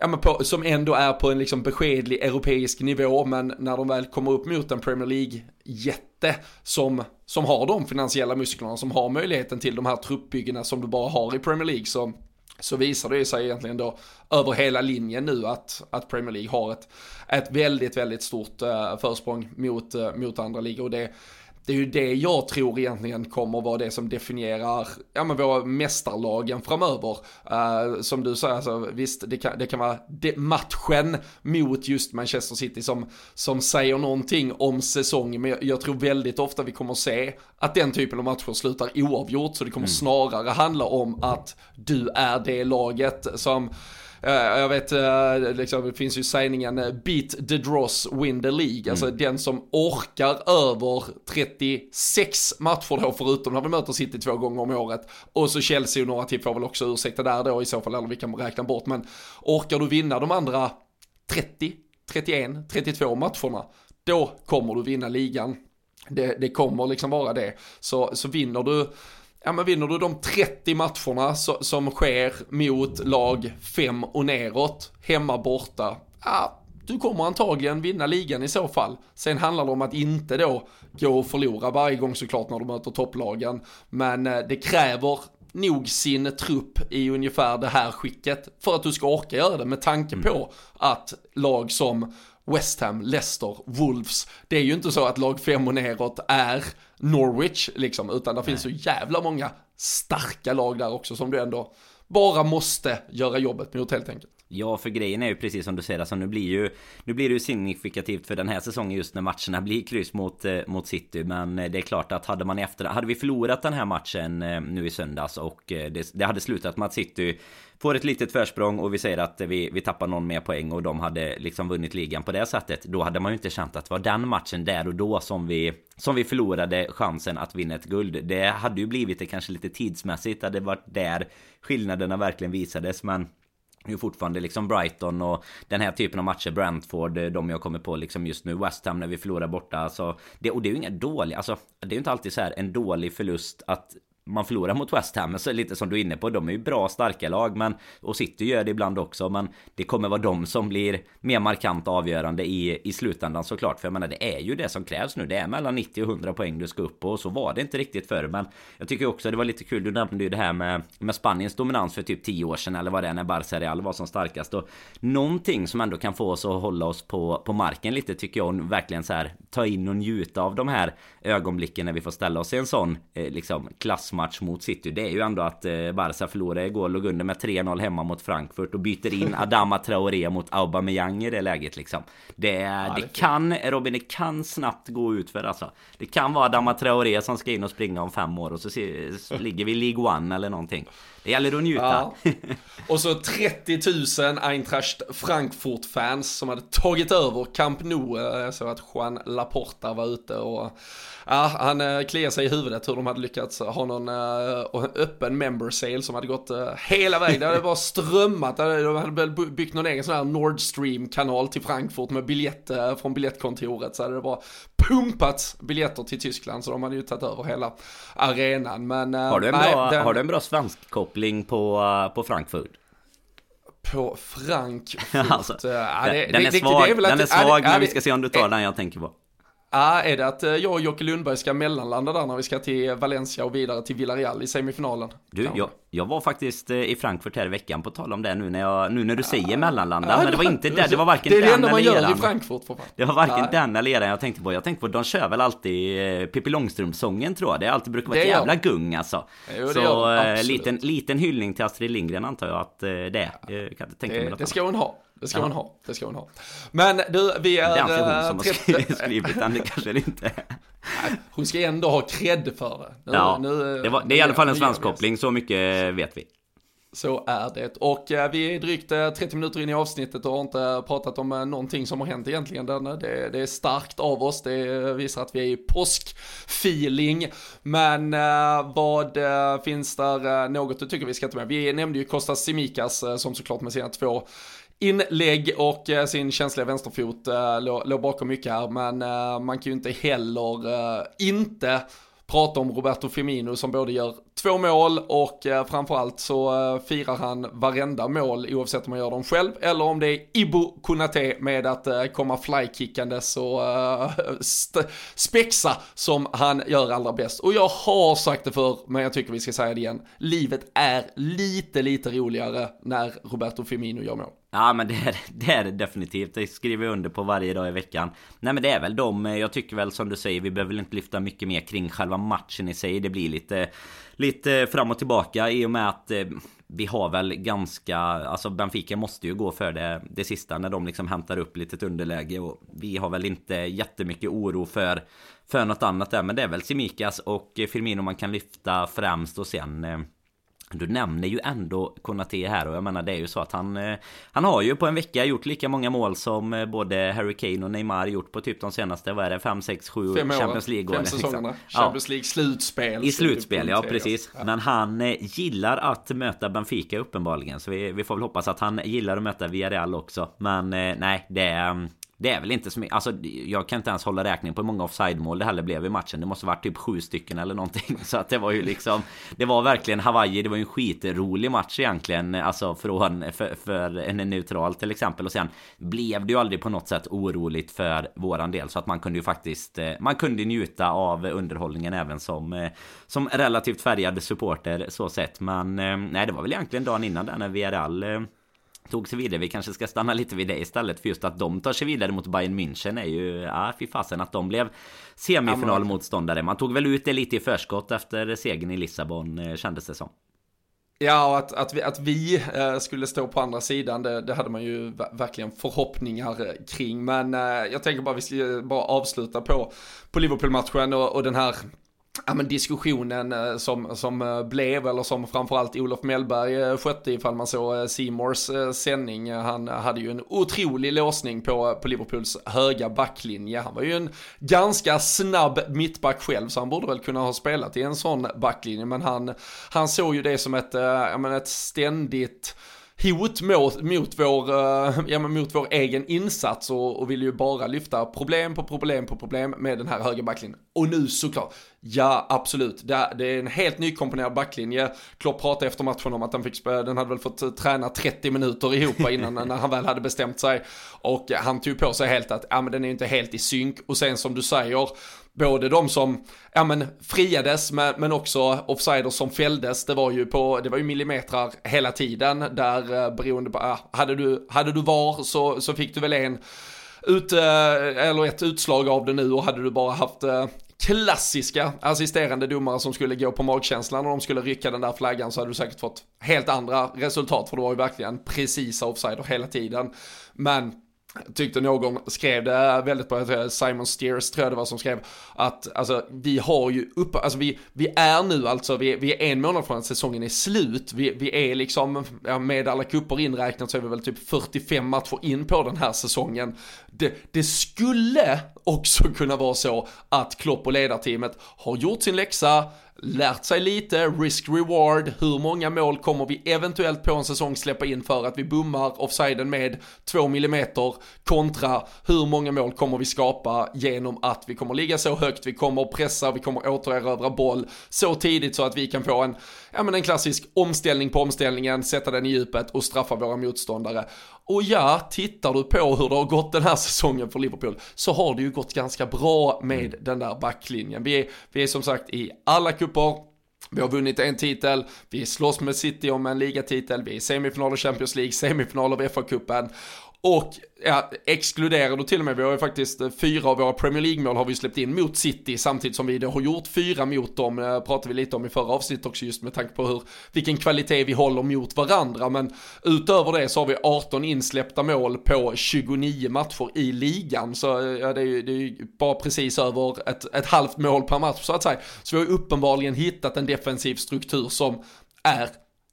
Ja, men på, som ändå är på en liksom beskedlig europeisk nivå, men när de väl kommer upp mot en Premier League-jätte som, som har de finansiella musklerna, som har möjligheten till de här truppbyggena som du bara har i Premier League, så så visar det sig egentligen då över hela linjen nu att, att Premier League har ett, ett väldigt, väldigt stort eh, försprång mot, eh, mot andra ligor. Och det, det är ju det jag tror egentligen kommer vara det som definierar ja, men våra mästarlagen framöver. Uh, som du säger, alltså, visst det kan, det kan vara matchen mot just Manchester City som, som säger någonting om säsongen. Men jag, jag, tror väldigt ofta vi kommer se att den typen av matcher slutar oavgjort. Så det kommer mm. snarare handla om att du är det laget som jag vet, eh, liksom, det finns ju sägningen eh, beat the dross, win the League. Alltså mm. den som orkar över 36 matcher då, förutom när vi möter City två gånger om året. Och så Chelsea och några till får väl också ursäkta där då i så fall, eller vi kan räkna bort. Men orkar du vinna de andra 30, 31, 32 matcherna, då kommer du vinna ligan. Det, det kommer liksom vara det. Så, så vinner du ja men vinner du de 30 matcherna so som sker mot lag 5 och neråt, hemma borta, ja, du kommer antagligen vinna ligan i så fall. Sen handlar det om att inte då gå och förlora varje gång såklart när du möter topplagen. Men eh, det kräver nog sin trupp i ungefär det här skicket för att du ska orka göra det med tanke mm. på att lag som West Ham, Leicester, Wolves. Det är ju inte så att lag 5 och neråt är Norwich liksom, utan det finns så jävla många starka lag där också som du ändå bara måste göra jobbet mot helt enkelt. Ja, för grejen är ju precis som du säger, alltså nu blir ju Nu blir det ju signifikativt för den här säsongen just när matcherna blir kryss mot, eh, mot City Men eh, det är klart att hade man efter Hade vi förlorat den här matchen eh, nu i söndags och eh, det, det, hade slutat med att City Får ett litet försprång och vi säger att vi, vi tappar någon mer poäng och de hade liksom vunnit ligan på det sättet Då hade man ju inte känt att det var den matchen där och då som vi Som vi förlorade chansen att vinna ett guld. Det hade ju blivit det kanske lite tidsmässigt, det hade varit där skillnaderna verkligen visades men det är fortfarande liksom Brighton och den här typen av matcher Brentford, de jag kommer på liksom just nu West Ham när vi förlorar borta alltså, det, Och det är ju inga dåliga, alltså Det är ju inte alltid så här en dålig förlust att man förlorar mot West Ham, så lite som du är inne på, de är ju bra starka lag, men och City gör det ibland också, men det kommer vara de som blir mer markant avgörande i, i slutändan såklart, för jag menar det är ju det som krävs nu, det är mellan 90 och 100 poäng du ska upp på, och så var det inte riktigt förr, men jag tycker också det var lite kul, du nämnde ju det här med, med Spaniens dominans för typ 10 år sedan, eller vad det är, när Barca Real var som starkast, och någonting som ändå kan få oss att hålla oss på, på marken lite tycker jag, och verkligen så här ta in och njuta av de här ögonblicken när vi får ställa oss i en sån eh, liksom klassmatch mot City. Det är ju ändå att eh, Barca förlorade igår, låg under med 3-0 hemma mot Frankfurt och byter in Adama Traoré mot Aubameyang i det läget liksom. Det, ja, det, det kan, Robin, det kan snabbt gå ut för alltså. Det kan vara Adama Traoré som ska in och springa om fem år och så, se, så ligger vi i League One eller någonting. Det gäller att njuta. Ja. Och så 30 000 Eintracht Frankfurt-fans som hade tagit över Camp Nou. Jag såg att Juan Laporta var ute och ja, han eh, kliar sig i huvudet hur de hade lyckats ha någon uh, öppen member sale som hade gått uh, hela vägen. Det hade bara strömmat. De hade byggt någon egen sån här Nord Stream-kanal till Frankfurt med biljett uh, från biljettkontoret. Så hade det bara pumpats biljetter till Tyskland så de hade ju tagit över hela arenan. Men, har, du en nej, bra, den... har du en bra svensk koppling på, på Frankfurt? På Frankfurt? alltså, den, den, är svag, den är svag men vi ska se om du tar den jag tänker på. Ja, är det att eh, jag och Jocke Lundberg ska mellanlanda där när vi ska till Valencia och vidare till Villarreal i semifinalen? Du, jag, jag var faktiskt eh, i Frankfurt här i veckan på tal om det nu när, jag, nu när du säger mellanlanda. Ja, men det var inte det, det var varken den eller eran. Det är det enda man gör i Frankfurt för fan. Det var varken ja. den eller eran jag tänkte på. Jag tänkte på, de kör väl alltid eh, Pippi Långstrump-sången tror jag. Det alltid brukar vara ett jävla gung alltså. Jo, det Så liten, liten hyllning till Astrid Lindgren antar jag att det är. Jag kan inte tänka det, mig det ska hon ha. Det ska ja. hon ha. Det ska hon ha. Men du, vi är... Det är hon som har skrivit den, det kanske det inte är. Hon ska ändå ha cred för det. Nu, ja, nu, det, var, det är i alla fall en svenskkoppling, så mycket vet vi. Så är det. Och eh, vi är drygt 30 eh, minuter in i avsnittet och har inte pratat om eh, någonting som har hänt egentligen. Det, det är starkt av oss, det visar att vi är i påskfeeling. Men vad finns där något du tycker vi ska ta med? Vi nämnde ju Kostas Simikas som såklart med sina två inlägg och eh, sin känsliga vänsterfot eh, låg bakom mycket här. Men eh, man kan ju inte heller inte prata om Roberto Firmino som både gör två mål och eh, framförallt så eh, firar han varenda mål oavsett om man gör dem själv eller om det är Ibo Kunate med att eh, komma flykickandes och eh, spexa som han gör allra bäst. Och jag har sagt det förr, men jag tycker vi ska säga det igen. Livet är lite, lite roligare när Roberto Firmino gör mål. Ja men det är, det är det definitivt. Det skriver jag under på varje dag i veckan. Nej men det är väl de. Eh, jag tycker väl som du säger. Vi behöver väl inte lyfta mycket mer kring själva matchen i sig. Det blir lite lite fram och tillbaka i och med att eh, vi har väl ganska, alltså Benfica måste ju gå för det, det sista när de liksom hämtar upp litet underläge och vi har väl inte jättemycket oro för, för något annat där. Men det är väl Simikas och Firmino man kan lyfta främst och sen eh, du nämner ju ändå Konate här och jag menar det är ju så att han eh, Han har ju på en vecka gjort lika många mål som eh, både Harry Kane och Neymar gjort på typ de senaste, vad är det, 5, 6, 7 Champions League Fem säsongerna. Champions League slutspel I slutspel, ja precis. Ja. Men han eh, gillar att möta Benfica uppenbarligen Så vi, vi får väl hoppas att han gillar att möta Villarreal också. Men nej, det är mm, det är väl inte så mycket, alltså jag kan inte ens hålla räkning på hur många offside-mål det heller blev i matchen. Det måste varit typ sju stycken eller någonting. Så att det var ju liksom Det var verkligen Hawaii, det var ju en skitrolig match egentligen. Alltså från, för, för en neutral till exempel. Och sen blev det ju aldrig på något sätt oroligt för våran del. Så att man kunde ju faktiskt eh, Man kunde njuta av underhållningen även som eh, Som relativt färgad supporter så sett. Men eh, nej det var väl egentligen dagen innan där när VRL tog sig vidare. Vi kanske ska stanna lite vid det istället. För just att de tar sig vidare mot Bayern München är ju... Ja, fy fasen att de blev semifinalmotståndare. Man tog väl ut det lite i förskott efter segern i Lissabon eh, kändes det som. Ja, och att, att vi, att vi eh, skulle stå på andra sidan, det, det, hade man ju verkligen förhoppningar eh, kring. Men jag tänker bara vi ska bara avsluta på, på Liverpool-matchen och, och den här ja, men diskussionen eh, som, som eh, blev, eller som framförallt Olof Mellberg eh, skötte ifall man såg Seymours sändning. Han hade ju en otrolig låsning på, på Liverpools höga backlinje. Han var ju en ganska snabb mittback själv, så han borde väl kunna ha spelat i en sån backlinje. Men han, han såg ju det som ett, ja, men ett ständigt hot mot, mot, vår, eh, ja, mot vår egen insats och, och vill ju bara lyfta problem på problem på problem med den här höga backlinjen. Och nu såklart, ja absolut, det, det är en helt nykomponerad backlinje. Klopp pratade efter matchen om att den, fick, den hade väl fått eh, träna 30 minuter ihop innan när han väl hade bestämt sig. Och han tog på sig helt att, ja men den är inte helt i synk. Och sen som du säger, både de som ja, men, friades men, men också offsiders som fälldes. Det var ju på, det var ju millimetrar hela tiden där eh, beroende på, ja, hade du, hade du var så, så fick du väl en ut, eh, eller ett utslag av det nu och hade du bara haft eh, klassiska assisterande domare som skulle gå på magkänslan och de skulle rycka den där flaggan så hade du säkert fått helt andra resultat för det var ju verkligen precisa offsider hela tiden. Men tyckte någon skrev det eh, väldigt bra, Simon Steers tror jag det var som skrev att alltså vi har ju upp, alltså vi, vi är nu alltså, vi, vi är en månad från att säsongen är slut, vi, vi är liksom, ja, med alla kupper inräknat så är vi väl typ 45 matcher in på den här säsongen. Det, det skulle också kunna vara så att Klopp och ledarteamet har gjort sin läxa, lärt sig lite, risk-reward, hur många mål kommer vi eventuellt på en säsong släppa in för att vi bommar offsiden med 2 mm kontra hur många mål kommer vi skapa genom att vi kommer ligga så högt, vi kommer pressa, vi kommer återerövra boll så tidigt så att vi kan få en, ja men en klassisk omställning på omställningen, sätta den i djupet och straffa våra motståndare. Och ja, tittar du på hur det har gått den här säsongen för Liverpool så har det ju gått ganska bra med mm. den där backlinjen. Vi är, vi är som sagt i alla kupper, vi har vunnit en titel, vi slåss med City om en ligatitel, vi är i semifinal av Champions League, semifinal av FA-cupen och ja, exkluderar du till och med, vi har ju faktiskt eh, fyra av våra Premier League-mål har vi släppt in mot City samtidigt som vi då har gjort fyra mot dem, eh, pratade vi lite om i förra avsnittet också just med tanke på hur, vilken kvalitet vi håller mot varandra. Men utöver det så har vi 18 insläppta mål på 29 matcher i ligan. Så eh, ja, det är ju det är bara precis över ett, ett halvt mål per match så att säga. Så vi har ju uppenbarligen hittat en defensiv struktur som är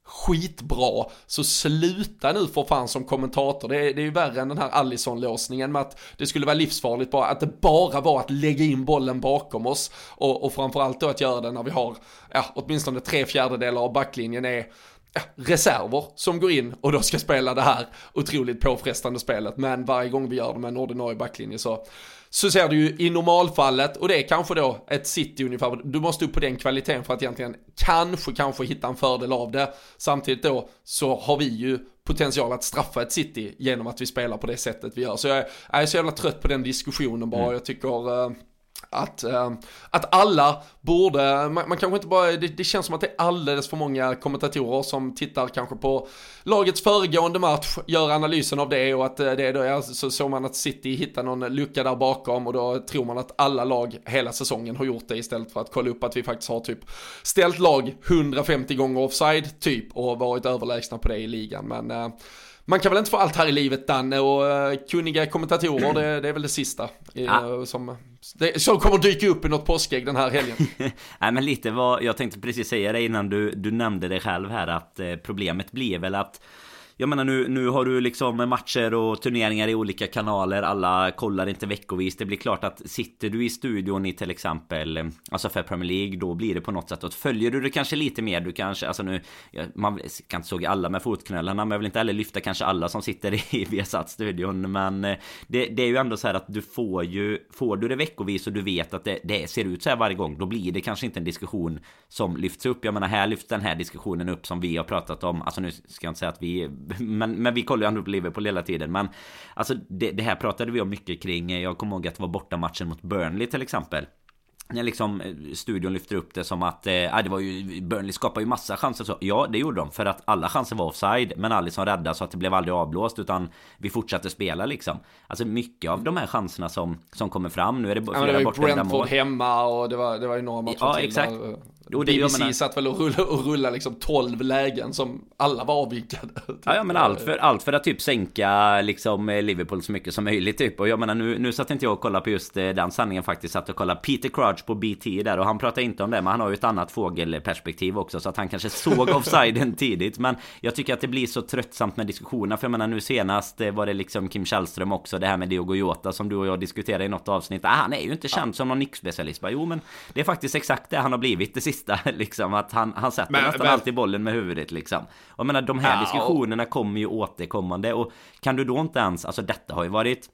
skitbra. Så sluta nu för fan som kommentator. Det är, det är ju värre än den här Allison-låsningen med att det skulle vara livsfarligt bara. Att det bara var att lägga in bollen bakom oss. Och, och framförallt då att göra det när vi har, ja, åtminstone tre fjärdedelar av backlinjen är ja, reserver som går in och då ska spela det här otroligt påfrestande spelet. Men varje gång vi gör det med en ordinarie backlinje så så ser du ju i normalfallet, och det är kanske då ett city ungefär, du måste upp på den kvaliteten för att egentligen kanske, kanske hitta en fördel av det. Samtidigt då så har vi ju potential att straffa ett city genom att vi spelar på det sättet vi gör. Så jag är, jag är så jävla trött på den diskussionen bara, mm. jag tycker uh, att, äh, att alla borde, man, man kanske inte bara, det, det, känns som att det är alldeles för många kommentatorer som tittar kanske på lagets föregående match, gör analysen av det och att eh, det är då, är, så såg man att City hittar någon lucka där bakom och då tror man att alla lag hela säsongen har gjort det istället för att kolla upp att vi faktiskt har typ ställt lag 150 gånger offside typ och varit överlägsna på det i ligan. Men äh, man kan väl inte få allt här i livet Danne och uh, kunniga kommentatorer det, det, är väl det sista ja. som, det, som kommer dyka upp i något påskägg den här helgen. Nej men lite vad jag tänkte precis säga det innan du, du nämnde det själv här att eh, problemet blir väl att jag menar nu, nu har du liksom matcher och turneringar i olika kanaler. Alla kollar inte veckovis. Det blir klart att sitter du i studion i till exempel Alltså för Premier League Då blir det på något sätt att följer du det kanske lite mer. Du kanske, alltså nu Man kan inte såga alla med fotknölarna Men jag vill inte heller lyfta kanske alla som sitter i Viasat-studion Men eh, det, det, är ju ändå så här att du får ju Får du det veckovis och du vet att det, det ser ut så här varje gång Då blir det kanske inte en diskussion Som lyfts upp. Jag menar här lyfts den här diskussionen upp som vi har pratat om. Alltså nu ska jag inte säga att vi men, men vi kollar ju ändå på Liverpool hela tiden. Men alltså det, det här pratade vi om mycket kring. Jag kommer ihåg att det var borta matchen mot Burnley till exempel. När liksom eh, studion lyfter upp det som att eh, det var ju Burnley skapade ju massa chanser så Ja det gjorde de för att alla chanser var offside Men Alisson räddade så att det blev aldrig avblåst utan Vi fortsatte spela liksom Alltså mycket av de här chanserna som Som kommer fram Nu är det flera ja, det var ju Brentford hemma och det var, det var ju några matcher Ja till exakt Och det, BBC menar... satt väl och rullade, och rullade liksom 12 lägen som alla var avvikade. Ja, ja men allt för, allt för att typ sänka liksom Liverpool så mycket som möjligt typ. Och jag menar nu, nu satt inte jag och kollade på just eh, den sanningen faktiskt. Satt och kollade Peter Crouch på BT där och han pratar inte om det. Men han har ju ett annat fågelperspektiv också. Så att han kanske såg offsiden tidigt. Men jag tycker att det blir så tröttsamt med diskussionerna. För jag menar nu senast eh, var det liksom Kim Källström också. Det här med Diogo Jota som du och jag diskuterade i något avsnitt. Ah, han är ju inte känd ja. som någon nickspecialist. Jo men det är faktiskt exakt det han har blivit det sista sista liksom att han, han sätter Men- nästan men- alltid bollen med huvudet liksom. Och jag menar de här Ja, diskussionerna kommer ju återkommande och kan du då inte ens, alltså detta har ju varit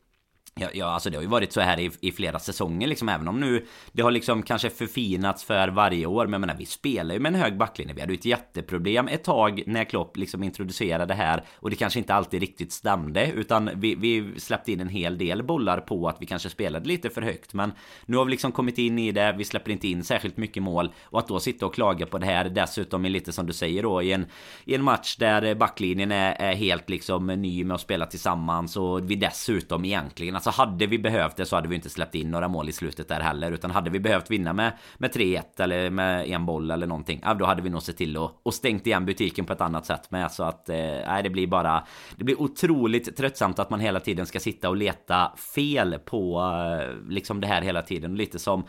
Ja, ja, alltså det har ju varit så här i, i flera säsonger liksom Även om nu det har liksom kanske förfinats för varje år. Men jag menar vi spelar ju med en hög backlinje. Vi hade ju ett jätteproblem ett tag när Klopp liksom introducerade det här. Och det kanske inte alltid riktigt stämde Utan vi, vi släppte in en hel del bollar på att vi kanske spelade lite för högt. Men nu har vi liksom kommit in i det. Vi släpper inte in särskilt mycket mål. Och att då sitta och klaga på det här Dessutom är lite som du säger då i en, i en match där backlinjen är, är helt liksom ny med att spela tillsammans Och vi dessutom egentligen Alltså hade vi behövt det så hade vi inte släppt in några mål i slutet där heller Utan hade vi behövt vinna med, med 3-1 eller med en boll eller någonting ja, Då hade vi nog sett till att och stängt igen butiken på ett annat sätt med. Så att eh, nej, det blir bara Det blir otroligt tröttsamt att man hela tiden ska sitta och leta fel på eh, Liksom det här hela tiden. Lite som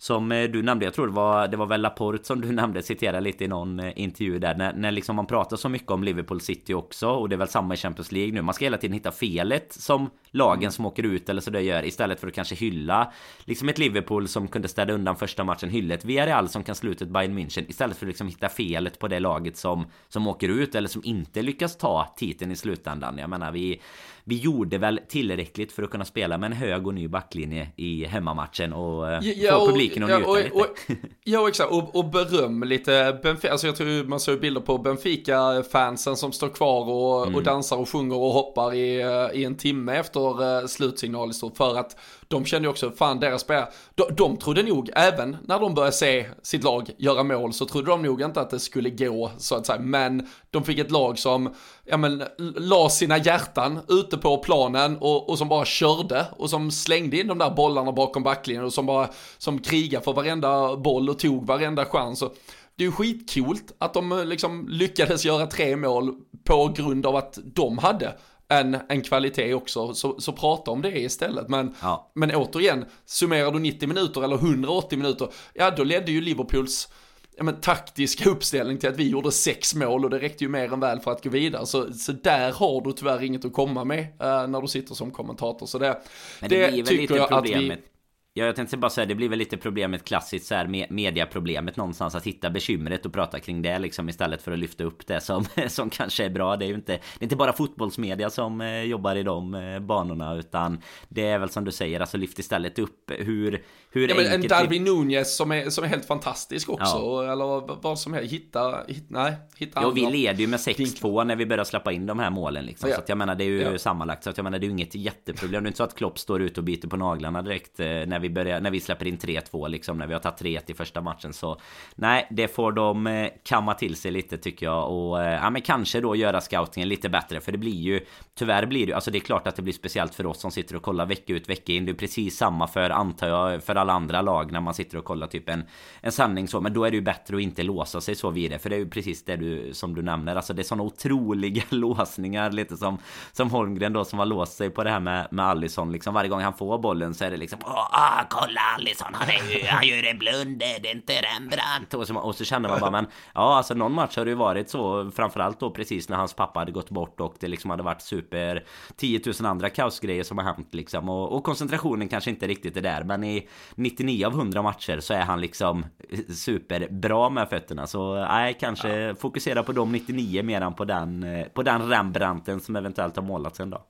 som eh, du nämnde, jag tror det var, det var väl Laporte som du nämnde, citerade lite i någon eh, intervju där när, när liksom man pratar så mycket om Liverpool City också och det är väl samma i Champions League nu. Man ska hela tiden hitta felet som lagen som åker ut eller så det gör istället för att kanske hylla liksom ett Liverpool som kunde städa undan första matchen, hylla ett Villarreal som kan sluta ett Bayern München istället för att liksom hitta felet på det laget som som åker ut eller som inte lyckas ta titeln i slutändan. Jag menar vi vi gjorde väl tillräckligt för att kunna spela med en hög och ny backlinje i hemmamatchen och eh, få publiken att ja, njuta och, lite. Och, ja, exakt. Och, och beröm lite Benfica. Alltså jag tror man såg bilder på Benfica-fansen som står kvar och, Mm. och dansar och sjunger och hoppar i, eh, i en timme efter uh, slutsignal i stort. För att de kände ju också, fan deras spelare, de, de trodde nog, även när de började se sitt lag göra mål, så trodde de nog inte att det skulle gå, så att säga. Men de fick ett lag som, ja men, la sina hjärtan ute på planen och, och som bara körde och som slängde in de där bollarna bakom backlinjen och som bara, som krigade för varenda boll och tog varenda chans. Och, det är ju skitcoolt att de eh, liksom lyckades göra tre mål på grund av att de hade en, en kvalitet också. Så, så prata om det istället. Men, Ja. men återigen, summerar du 90 minuter eller 180 minuter, ja då ledde ju Liverpools ja, men, taktiska uppställning till att vi gjorde sex mål och det räckte ju mer än väl för att gå vidare. Så, så där har du tyvärr inget att komma med eh, när du sitter som kommentator. Så det, Men det, det, blir väl lite problemet. Ja, jag tänkte bara säga, det blir väl lite problemet klassiskt så här med mediaproblemet någonstans att hitta bekymret och prata kring det liksom istället för att lyfta upp det som, som kanske är bra. Det är ju inte, det är inte bara fotbollsmedia som eh, jobbar i de eh, banorna utan det är väl som du säger, alltså lyft istället upp hur, hur Ja, men en. Darwin Nunez som är, som är helt fantastisk också, Ja. eller vad som helst, hitta, hitta nej, hitta Ja, vi leder ju med 6-2 när vi börjar släppa in de här målen liksom. Ja. Så att jag menar det är ju Ja. sammanlagt Så att jag menar det är ju inget jätteproblem Det är inte så att Klopp står ute och biter på naglarna direkt eh, När vi börjar, när vi släpper in 3-2 liksom När vi har tagit 3-1 i första matchen så Nej, det får de eh, kamma till sig lite tycker jag. Och eh, ja men kanske då göra scoutingen lite bättre För det blir ju Tyvärr blir det Alltså det är klart att det blir speciellt för oss som sitter och kollar vecka ut vecka in. Det är precis samma för antar jag För alla andra lag när man sitter och kollar typ en En sanning så. Men då är det ju bättre att inte låsa sig så vid det För det är ju precis det du som du nämner. Alltså det är sådana otroliga låsningar Lite som Som Holmgren då som har låst sig på det här med Med Allison liksom. Varje gång han får bollen så är det liksom Åh, ah! Ah, kolla Allison Han, är ju, han gör en blunder Det är inte Rembrandt. Och så, och så känner man bara men Ja alltså någon match har det ju varit så Framförallt då precis när hans pappa hade gått bort Och det liksom hade varit super 10 000 andra kaosgrejer som har hänt liksom. Och, och koncentrationen kanske inte riktigt är där Men i 99 av 100 matcher så är han liksom Superbra med fötterna. Så nej kanske fokusera på de 99 mer än på den eh, På den Rembrandten som eventuellt har målats en dag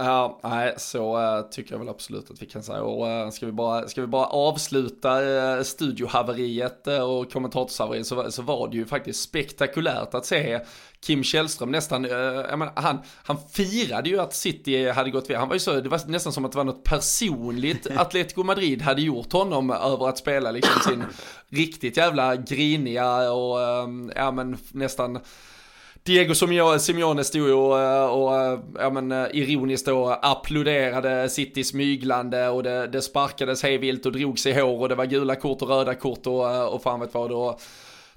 Ja, nej, så äh, tycker jag väl absolut att vi kan säga. Och äh, ska, vi bara, ska vi bara avsluta äh, studiohaveriet och kommentatorshaveriet så, så var det ju faktiskt spektakulärt att se Kim Källström nästan, menar, han, han firade ju att City hade gått vidare. Han var ju så, det var nästan som att det var något personligt Atletico Madrid hade gjort honom över att spela liksom sin riktigt jävla griniga och äh, ja men nästan Diego Simeone- stod ju och, eh, och eh, ja, men, eh, ironiskt då applåderade City smyglande och det, det sparkades hejvilt och drogs i hår och det var gula kort och röda kort och, och fan vet vad. Och,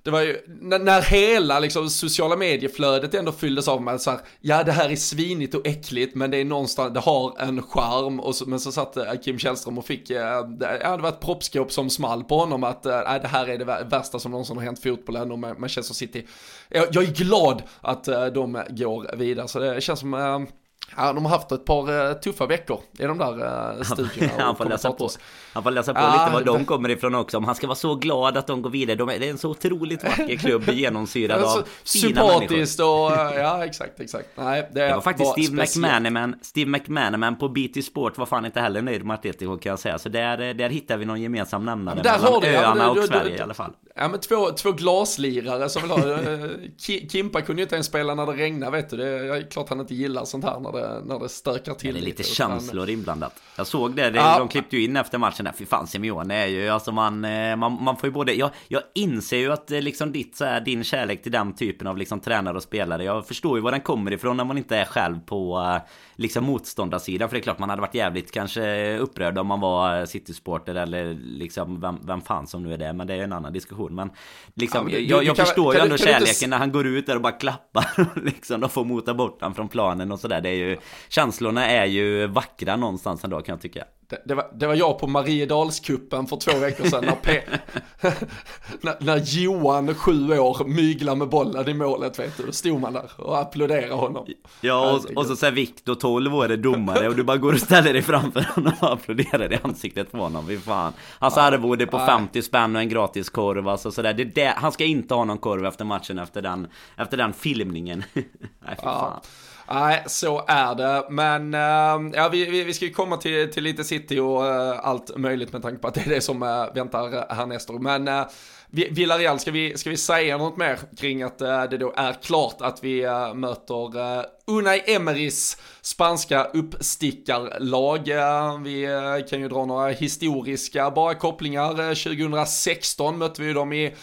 det var ju, när, när hela liksom, sociala medieflödet ändå fylldes av med så här, ja det här är svinigt och äckligt men det är någonstans, det har en charm och så, men så satt eh, Kim Källström och fick, eh, ja det var ett proppskåp som small på honom att eh, ja, det här är det värsta som någonsin har hänt fotbollen och Manchester City. Jag, jag är glad att de går vidare så det känns som, Ja, de har haft ett par uh, tuffa veckor i de där uh, studierna. han, får läsa på, han får läsa på ja, lite var de kommer ifrån också. Om han ska vara så glad att de går vidare. De är, det är en så otroligt vacker klubb genomsyrad av fina Sympatiskt och, ja exakt, exakt. Nej, det, det var faktiskt var Steve McManaman, Steve McManaman på BT Sport var fan inte heller nöjd med Atletico kan jag säga. Så där, där hittar vi någon gemensam nämnare där mellan har du, öarna ja, och du, Sverige du, i alla fall. Ja men två, två glaslirare som vill ha, Kimpa kunde ju inte ens spela när det regnar vet du. Det är klart han inte gillar sånt här när det, när det stökar till. Det är lite känslor inblandat. Jag såg det, det ja. de klippte ju in efter matchen där. Fy fan Simeone är ju, alltså man, eh, man, man får ju både, jag, jag inser ju att eh, liksom ditt, så här, din kärlek till den typen av liksom tränare och spelare. Jag förstår ju var den kommer ifrån när man inte är själv på eh, liksom motståndarsidan. För det är klart man hade varit jävligt kanske upprörd om man var City-supporter eller liksom vem, vem fan som nu är det. Men det är en annan diskussion. Men liksom, ja, men du, jag, jag kan, förstår kan, ju ändå kärleken inte... när han går ut där och bara klappar och liksom de får mota bort honom från planen och sådär. Det är ju känslorna är ju vackra någonstans ändå kan jag tycka. Det, det, var, det var jag på Mariedalskuppen för två veckor sedan när, P, när, när Johan, sju år, myglade med bollen i målet vet du. Då stod man där och applåderade honom. Ja, och, och så säger Viktor, 12 år, är domare och du bara går och ställer dig framför honom och applåderar i ansiktet på honom. Fy fan. Hans ja, arvode på 50 spänn och en gratis korv alltså sådär. Det, det, han ska inte ha någon korv efter matchen efter den, efter den filmningen. Nej, fy fan. Ja. Nej, så är det. Men uh, ja, vi, vi, vi, ska ju komma till, till lite city och uh, allt möjligt med tanke på att det är det som uh, väntar härnäst. Men uh, Villarreal, ska vi, ska vi säga något mer kring att det då är klart att vi möter Unai Emerys spanska uppstickarlag. Vi kan ju dra några historiska bara kopplingar. 2016 mötte vi dem i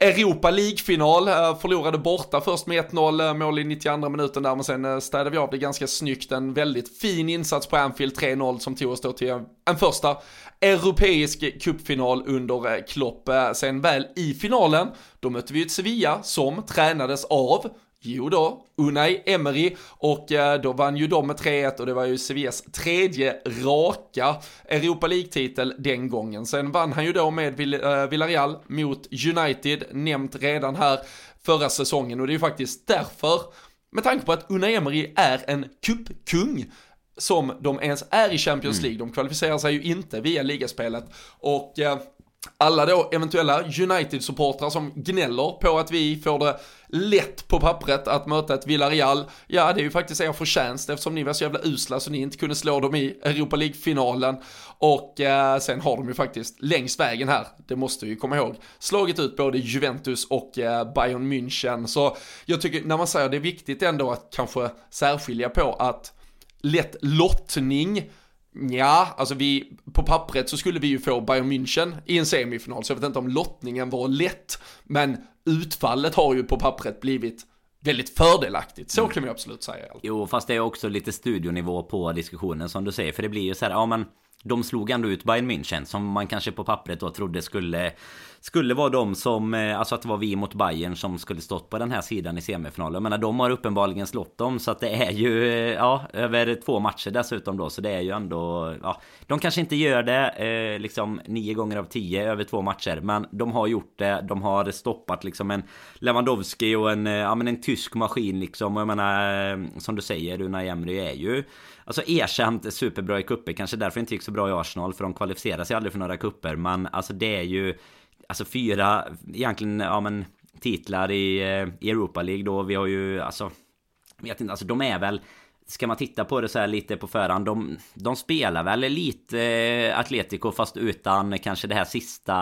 Europa League-final, eh, förlorade borta först med 1-0, eh, mål i 92 minuten där, men sen eh, städade vi av det ganska snyggt. En väldigt fin insats på Anfield, 3-0, som tog oss då till en första europeisk cupfinal under Klopp. Sen väl i finalen, då mötte vi ett Sevilla som tränades av Jo då, Unai Emery och eh, då vann ju de med 3-1 och det var ju Sevillas tredje raka Europa League-titel den gången. Sen vann han ju då med eh, Villarreal mot United, nämnt redan här förra säsongen och det är ju faktiskt därför, med tanke på att Unai Emery är en cupkung, som de ens är i Champions mm. League. De kvalificerar sig ju inte via ligaspelet och eh, alla då eventuella United-supportrar som gnäller på att vi får det lätt på pappret att möta ett Villarreal. Ja, det är ju faktiskt er förtjänst eftersom ni var så jävla usla så ni inte kunde slå dem i Europa League-finalen. Och eh, sen har de ju faktiskt längs vägen här, det måste vi ju komma ihåg, slagit ut både Juventus och eh, Bayern München. Så jag tycker när man säger det är viktigt ändå att kanske särskilja på att lätt lottning Ja, alltså vi, på pappret så skulle vi ju få Bayern München i en semifinal, så jag vet inte om lottningen var lätt, men utfallet har ju på pappret blivit väldigt fördelaktigt, så mm. kan vi absolut säga. Jo, fast det är också lite studionivå på diskussionen som du säger, för det blir ju så här, ja men de slog ändå ut Bayern München som man kanske på pappret då trodde skulle skulle vara de som, eh, alltså att det var vi mot Bayern som skulle stått på den här sidan i semifinalen. Jag menar de har uppenbarligen slått dem så att det är ju, eh, ja, över två matcher dessutom då. Så det är ju ändå, ja, de kanske inte gör det eh, liksom nio gånger av tio över två matcher. Men de har gjort det, de har stoppat liksom en Lewandowski och en, eh, ja men en tysk maskin liksom. Och jag menar, som du säger, Unai Emry är ju Alltså erkänt superbra i kupper, kanske därför det inte gick så bra i Arsenal för de kvalificerar sig aldrig för några kupper Men alltså det är ju Alltså fyra, egentligen, ja men titlar i, eh, i Europa League då. Vi har ju, alltså vet inte, alltså de är väl Ska man titta på det så här lite på förhand de, de spelar väl lite eh, Atletico fast utan kanske det här sista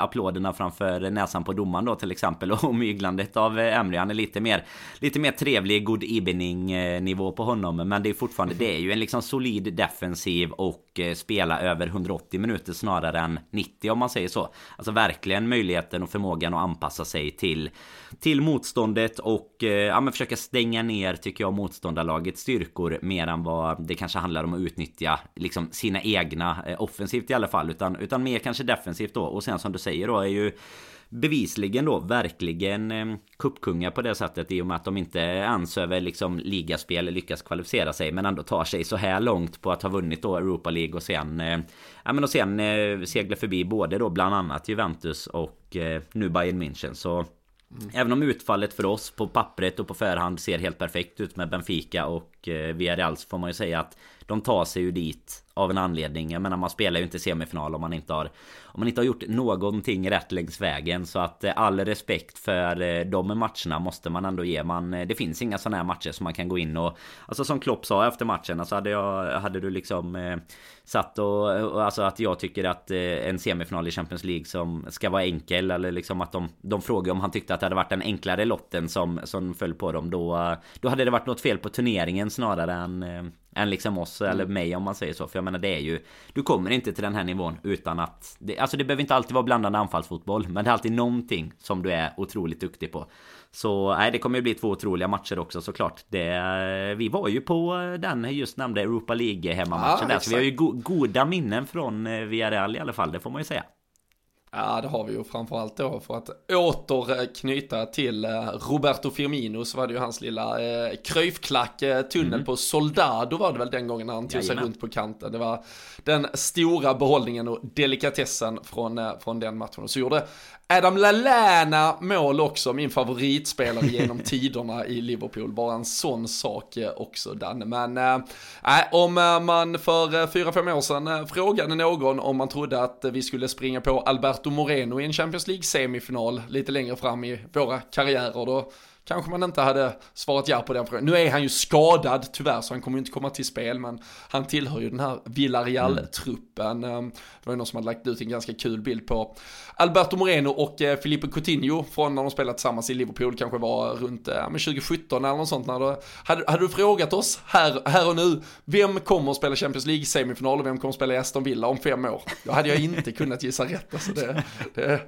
applåderna framför näsan på domaren då till exempel och myglandet av eh, Emre Han är lite mer Lite mer trevlig good evening eh, nivå på honom. Men det är fortfarande Det är ju en liksom solid defensiv och eh, spela över 180 minuter snarare än 90 om man säger så. Alltså verkligen möjligheten och förmågan att anpassa sig till Till motståndet och ja men försöka stänga ner tycker jag motståndarlagets styrka styrkor mer än vad det kanske handlar om att utnyttja liksom sina egna eh, offensivt i alla fall utan, utan mer kanske defensivt då. Och sen som du säger då är ju bevisligen då verkligen eh, kuppkungar på det sättet i och med att de inte ens över liksom ligaspel lyckas kvalificera sig men ändå tar sig så här långt på att ha vunnit då Europa League och sen eh, ja men och sen eh, segla förbi både då bland annat Juventus och eh, nu Bayern München. Så Mm. Även om utfallet för oss på pappret och på förhand ser helt perfekt ut med Benfica och eh, Villarreal så får man ju säga att de tar sig ju dit av en anledning. Jag menar man spelar ju inte semifinal om man inte har om man inte har gjort någonting rätt längs vägen. Så att eh, all respekt för eh, de matcherna måste man ändå ge. Man, det finns inga sådana här matcher som man kan gå in och Alltså som Klopp sa efter matchen. Alltså hade, jag, hade du liksom eh, Satt och, och alltså att jag tycker att eh, en semifinal i Champions League som ska vara enkel eller liksom att de, de frågar om han tyckte att det hade varit den enklare lotten som, som föll på dem då Då hade det varit något fel på turneringen snarare än eh, än liksom oss eller mm. mig om man säger så. För jag menar det är ju Du kommer inte till den här nivån utan att det, Alltså det behöver inte alltid vara blandande anfallsfotboll Men det är alltid någonting som du är otroligt duktig på. Så nej det kommer ju bli två otroliga matcher också såklart. Det, Vi var ju på den just nämnde Europa League hemmamatchen ja, där Så vi har ju go goda minnen från eh, Villarreal i alla fall Det får man ju säga Ja, det har vi ju framförallt då för att återknyta till eh, Roberto Firmino så var det ju hans lilla eh, Cruyff-klack, eh, tunnel mm. på Soldado var det väl den gången han tog sig runt på kanten. Det var den stora behållningen och delikatessen från, eh, från den matchen. Och så gjorde Adam Lallana mål också, min favoritspelare genom tiderna i Liverpool. Bara en sån sak också Danne. Men äh, om man för fyra fem år sedan frågade någon om man trodde att vi skulle springa på Roberto Moreno i en Champions League-semifinal lite längre fram i våra karriärer, då kanske man inte hade svarat ja på den frågan. Nu är han ju skadad tyvärr så han kommer ju inte komma till spel men han tillhör ju den här Villarreal-truppen. Mm. Det var ju någon som hade lagt ut en ganska kul bild på Alberto Moreno och eh, Filipe Coutinho från när de spelade tillsammans i Liverpool kanske var runt ja, 2017 eller något sånt. När det, hade, hade du frågat oss här, här och nu, vem kommer att spela Champions League semifinal och vem kommer att spela i Aston Villa om fem år? Då hade jag inte kunnat gissa rätt. Alltså det, det,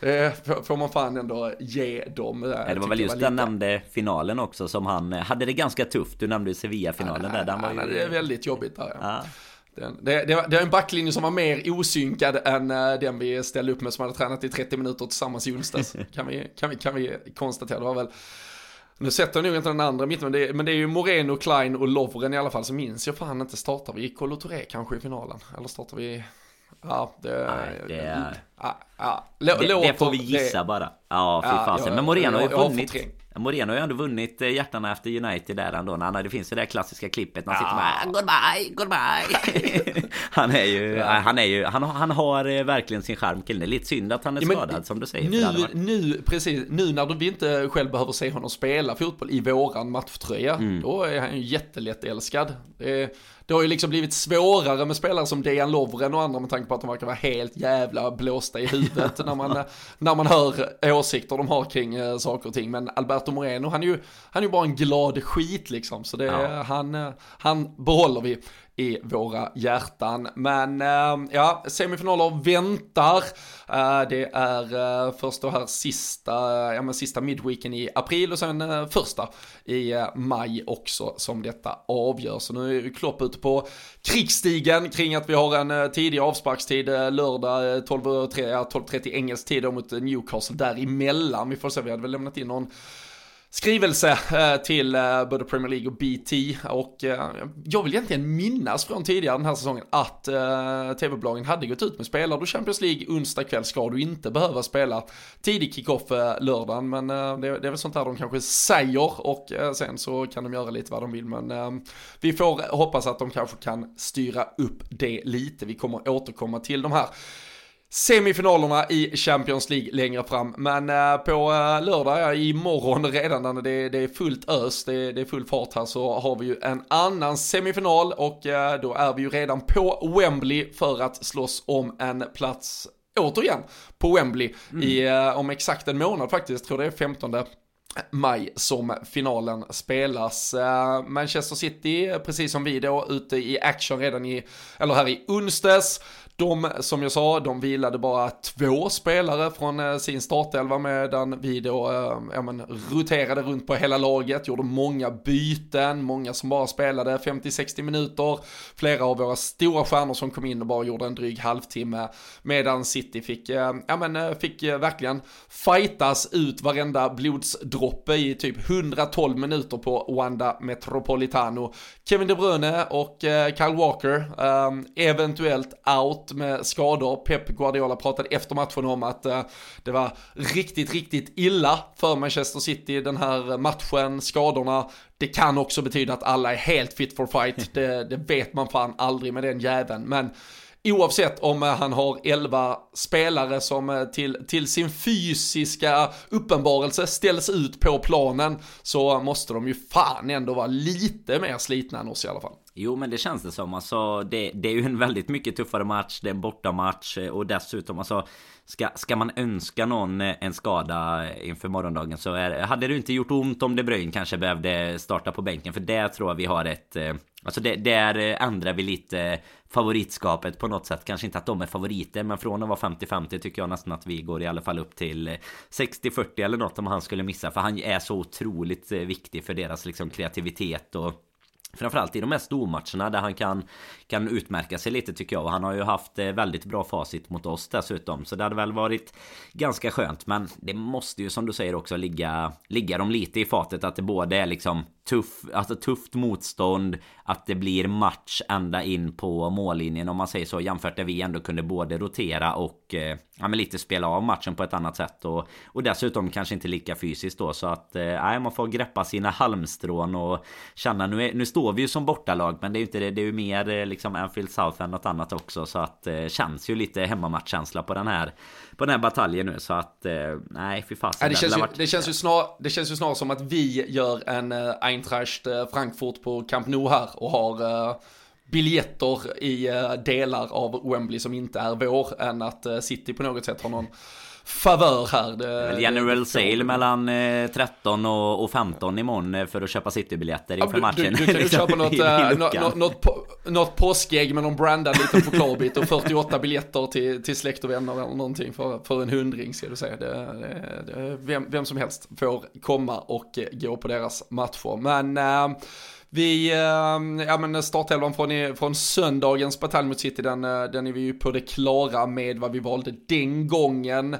det får man fan ändå ge dem. Ja, det var väl just den nämnde finalen också som han hade det ganska tufft. Du nämnde Sevilla-finalen ja, där. Den var ju... Det är väldigt jobbigt där ja. Den, det, det, var, det var en backlinje som var mer osynkad än den vi ställde upp med som hade tränat i 30 minuter tillsammans i onsdags. kan, vi, kan, vi, kan vi konstatera. Det var väl nu sätter jag nog inte den andra mitten, men det, är, men det är ju Moreno, Klein och Lovren i alla fall. Så minns jag fan inte, startar vi Kolo Touré kanske i finalen? Eller startar vi Ja, det, Nej, det är... Ja, ja. det, det får vi gissa det... bara. Ja, fy fasen. Men Moreno har ju vunnit. Moreno har ju ändå vunnit eh, hjärtarna efter United där ändå. När han, det finns ju det där klassiska klippet när han ja. sitter med Goodbye, goodbye. han är ju, ja. han är ju, han, han har eh, verkligen sin charm killen. Det är lite synd att han är ja, skadad som du säger. Nu, nu, precis, nu när vi inte själv behöver se honom spela fotboll i våran matchtröja. Mm. Då är han ju jättelätt älskad. Det det har ju liksom blivit svårare med spelare som Dejan Lovren och andra med tanke på att de verkar vara helt jävla blåsta i huvudet när, man, när man hör åsikter de har kring äh, saker och ting. Men Alberto Moreno, han är ju, han är ju bara en glad skit liksom. Så det, ja. han, eh, han behåller vi i våra hjärtan. Men eh, ja, semifinaler väntar. Eh, det är eh, först och här sista, ja men sista midweeken i april och sen första i maj också som detta avgörs. Så nu är Klopp ute på krigsstigen kring att vi har en tidig avsparkstid lördag 12.30 12 engelsk tid mot Newcastle däremellan. Vi får se, vi hade väl lämnat in någon skrivelse eh, till eh, både Premier League och BT och eh, jag vill egentligen minnas från tidigare den här säsongen att tv-bolagen hade gått ut med spelar du Champions League onsdag kväll ska du inte behöva spela tidig kickoff lördagen. Men det, är väl sånt här de kanske säger. Och sen så kan de göra lite vad de vill. Men vi får hoppas att de kanske kan styra upp det lite. Vi kommer återkomma till de här semifinalerna i Champions League längre fram. Men eh, på eh, lördag, ja, imorgon redan när det, det är fullt ös, det, det, är full fart här, så har vi ju en annan semifinal och eh, då är vi ju redan på Wembley för att slåss om en plats återigen på Wembley mm. i, om exakt en månad faktiskt, tror det är 15 maj som finalen spelas. Eh, Manchester City, precis som vi då, ute i action redan i, eller här i onsdags. De, som jag sa, de vilade bara två spelare från eh, sin startelva medan vi då eh, ja, men, roterade runt på hela laget, gjorde många byten, många som bara spelade 50-60 minuter, flera av våra stora stjärnor som kom in och bara gjorde en dryg halvtimme, medan City fick, eh, ja men, eh, fick verkligen fightas ut varenda blodsdropp droppe i typ 112 minuter på Wanda Metropolitano. Kevin De Bruyne och eh, Kyle Walker eh, eventuellt out med skador. Pep Guardiola pratade efter matchen om att eh, det var riktigt, riktigt illa för Manchester City den här matchen, skadorna. Det kan också betyda att alla är helt fit for fight. Det, det vet man fan aldrig med den jäveln. Men Oavsett om eh, han har 11 spelare som eh, till, till sin fysiska uppenbarelse ställs ut på planen så måste de ju fan ändå vara lite mer slitna än oss i alla fall. Jo men det känns det som alltså det, det är ju en väldigt mycket tuffare match Det är en bortamatch eh, och dessutom alltså Ska, ska man önska någon eh, en skada inför morgondagen så är, hade det inte gjort ont om De Bruyne kanske behövde starta på bänken för det tror jag vi har ett eh, Alltså det, där ändrar vi lite favoritskapet på något sätt. Kanske inte att de är favoriter, men från att vara 50-50 tycker jag nästan att vi går i alla fall upp till 60-40 eller något om han skulle missa. För han är så otroligt viktig för deras liksom kreativitet och Framförallt i de här stormatcherna där han kan kan utmärka sig lite tycker jag. Och han har ju haft eh, väldigt bra facit mot oss dessutom. Så det hade väl varit Ganska skönt. Men det måste ju som du säger också ligga Ligga dem lite i fatet. Att det både är liksom tuff, alltså tufft motstånd Att det blir match ända in på mållinjen om man säger så Jämfört där vi ändå kunde både rotera och eh, Ja men lite spela av matchen på ett annat sätt. Och, och dessutom kanske inte lika fysiskt då. Så att eh, Nej man får greppa sina halmstrån och Känna nu, är, nu står vi ju som bortalag men det är ju inte det. Det är ju mer eh, liksom Anfield South än något annat också. Så att Känns ju lite hemmamatchkänsla på den här På den här bataljen nu. Så att Nej fy fasen. Ja, det, känns ju, det, känns ju snar, det känns ju snarare som att vi gör en Eintracht eh, Frankfurt på Camp Nou här och har eh, biljetter i eh, delar av Wembley som inte är vår än att City på något sätt har någon favör här. Det, General det, sale mellan 13 och, och 15 imorgon för att köpa Citybiljetter inför ja, matchen. Du, du kan ju köpa något, äh, något, något, något påskägg med någon brandad liten chokladbit och 48 biljetter till, till släkt och vänner eller någonting för, för en hundring ska du säga. Det, vem, vem som helst får komma och gå på deras matcher. Men äh, vi, eh, ja men startelvan från, från söndagens batalj mot City, den, eh, den är vi ju på det klara med vad vi valde den gången.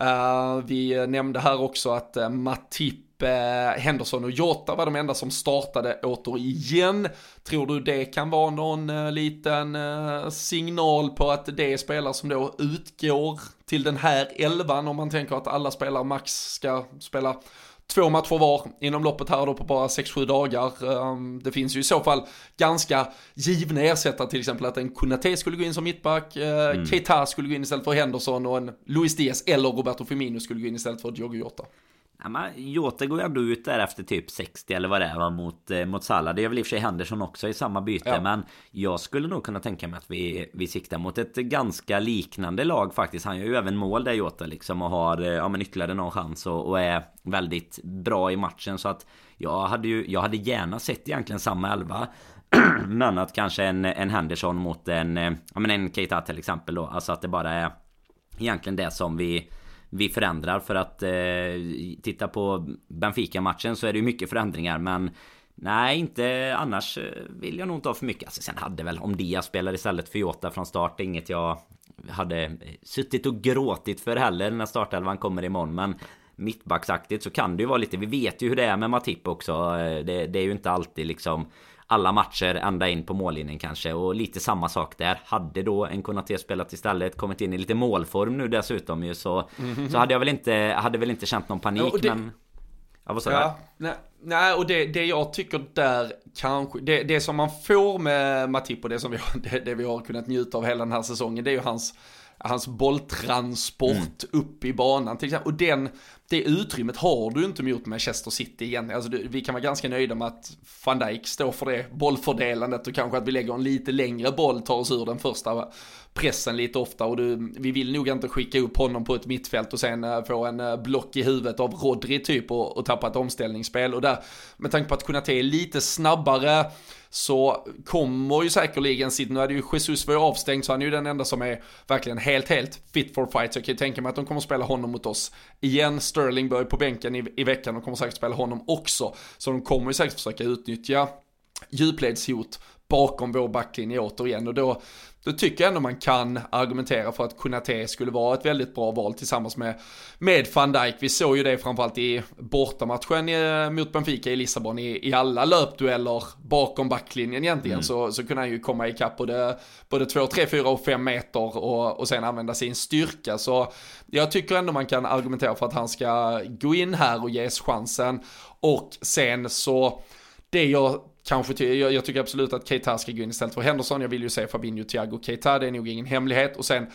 Eh, vi nämnde här också att Matip Henderson och Jota var de enda som startade återigen. Tror du det kan vara någon liten signal på att det är spelare som då utgår till den här elvan om man tänker att alla spelare max ska spela två matcher var inom loppet här då på bara 6-7 dagar. Um, det finns ju i så fall ganska givna ersättare till exempel att en Kunate skulle gå in som mittback, uh, mm. Keita skulle gå in istället för Henderson och en Luis Diaz eller Roberto Firmino skulle gå in istället för Diogo Jota. Ja, Jota går ju ändå ut där efter typ 60 eller vad det är mot, eh, mot Salah. Det är väl i och för sig Henderson också i samma byte. Ja. Men jag skulle nog kunna tänka mig att vi, vi siktar mot ett ganska liknande lag faktiskt. Han gör ju även mål där Jota liksom och har eh, ja, men ytterligare någon chans och, och är väldigt bra i matchen. Så att jag hade ju jag hade gärna sett egentligen samma elva. men att kanske en, en Henderson mot en, eh, ja, men en Keita till exempel då. Alltså att det bara är egentligen det som vi vi förändrar för att eh, titta på Benfica-matchen så är det ju mycket förändringar men Nej, inte annars eh, vill jag nog inte ha för mycket. Alltså, sen hade väl om Dia spelar istället för Jota från start inget jag hade suttit och gråtit för heller när startelvan kommer imorgon. Men mittbacksaktigt så kan det ju vara lite. Vi vet ju hur det är med Matip också. Eh, det, det är ju inte alltid liksom alla matcher ända in på mållinjen kanske och lite samma sak där. Hade då en Konate spelat istället kommit in i lite målform nu dessutom ju så mm -hmm. Så hade jag väl inte Hade väl inte känt någon panik ja, det, men Ja vad sa ja, nej, nej och det, det jag tycker där kanske det, det som man får med Matip och det som vi det, det vi har kunnat njuta av hela den här säsongen det är ju hans hans bolltransport mm. upp i banan till exempel. Och den, det utrymmet har du inte mot Manchester City igen. Alltså, vi kan vara ganska nöjda med att van Dijk står för det bollfördelandet och kanske att vi lägger en lite längre boll, tar oss ur den första pressen lite ofta och du, vi vill nog inte skicka upp honom på ett mittfält och sen uh, få en uh, block i huvudet av Rodri typ och, och tappa ett omställningsspel och där med tanke på att kunna är lite snabbare så kommer ju säkerligen sitt, nu är det ju Jesus var ju avstängd så han är ju den enda som är verkligen helt, helt fit for fight. Så jag kan ju tänka mig att de kommer spela honom mot oss igen. Sterling börjar på bänken i, i veckan och kommer säkert spela honom också. Så de kommer ju säkert försöka utnyttja djupledshot bakom vår backlinje återigen och då då tycker jag ändå man kan argumentera för att Kunate skulle vara ett väldigt bra val tillsammans med, med van Dijk. Vi såg ju det framförallt i bortamatchen i, mot Benfica i Lissabon i, i alla löpdueller bakom backlinjen egentligen mm. så, så kunde han ju komma ikapp både, både 2, 3, 4 och 5 meter och, och sen använda sin styrka. Så jag tycker ändå man kan argumentera för att han ska gå in här och ges chansen. Och sen så, det jag kanske till, jag, jag, tycker absolut att Keita ska gå in istället för Henderson. Jag vill ju se Fabinho, Thiago, Keita, det är nog ingen hemlighet. Och sen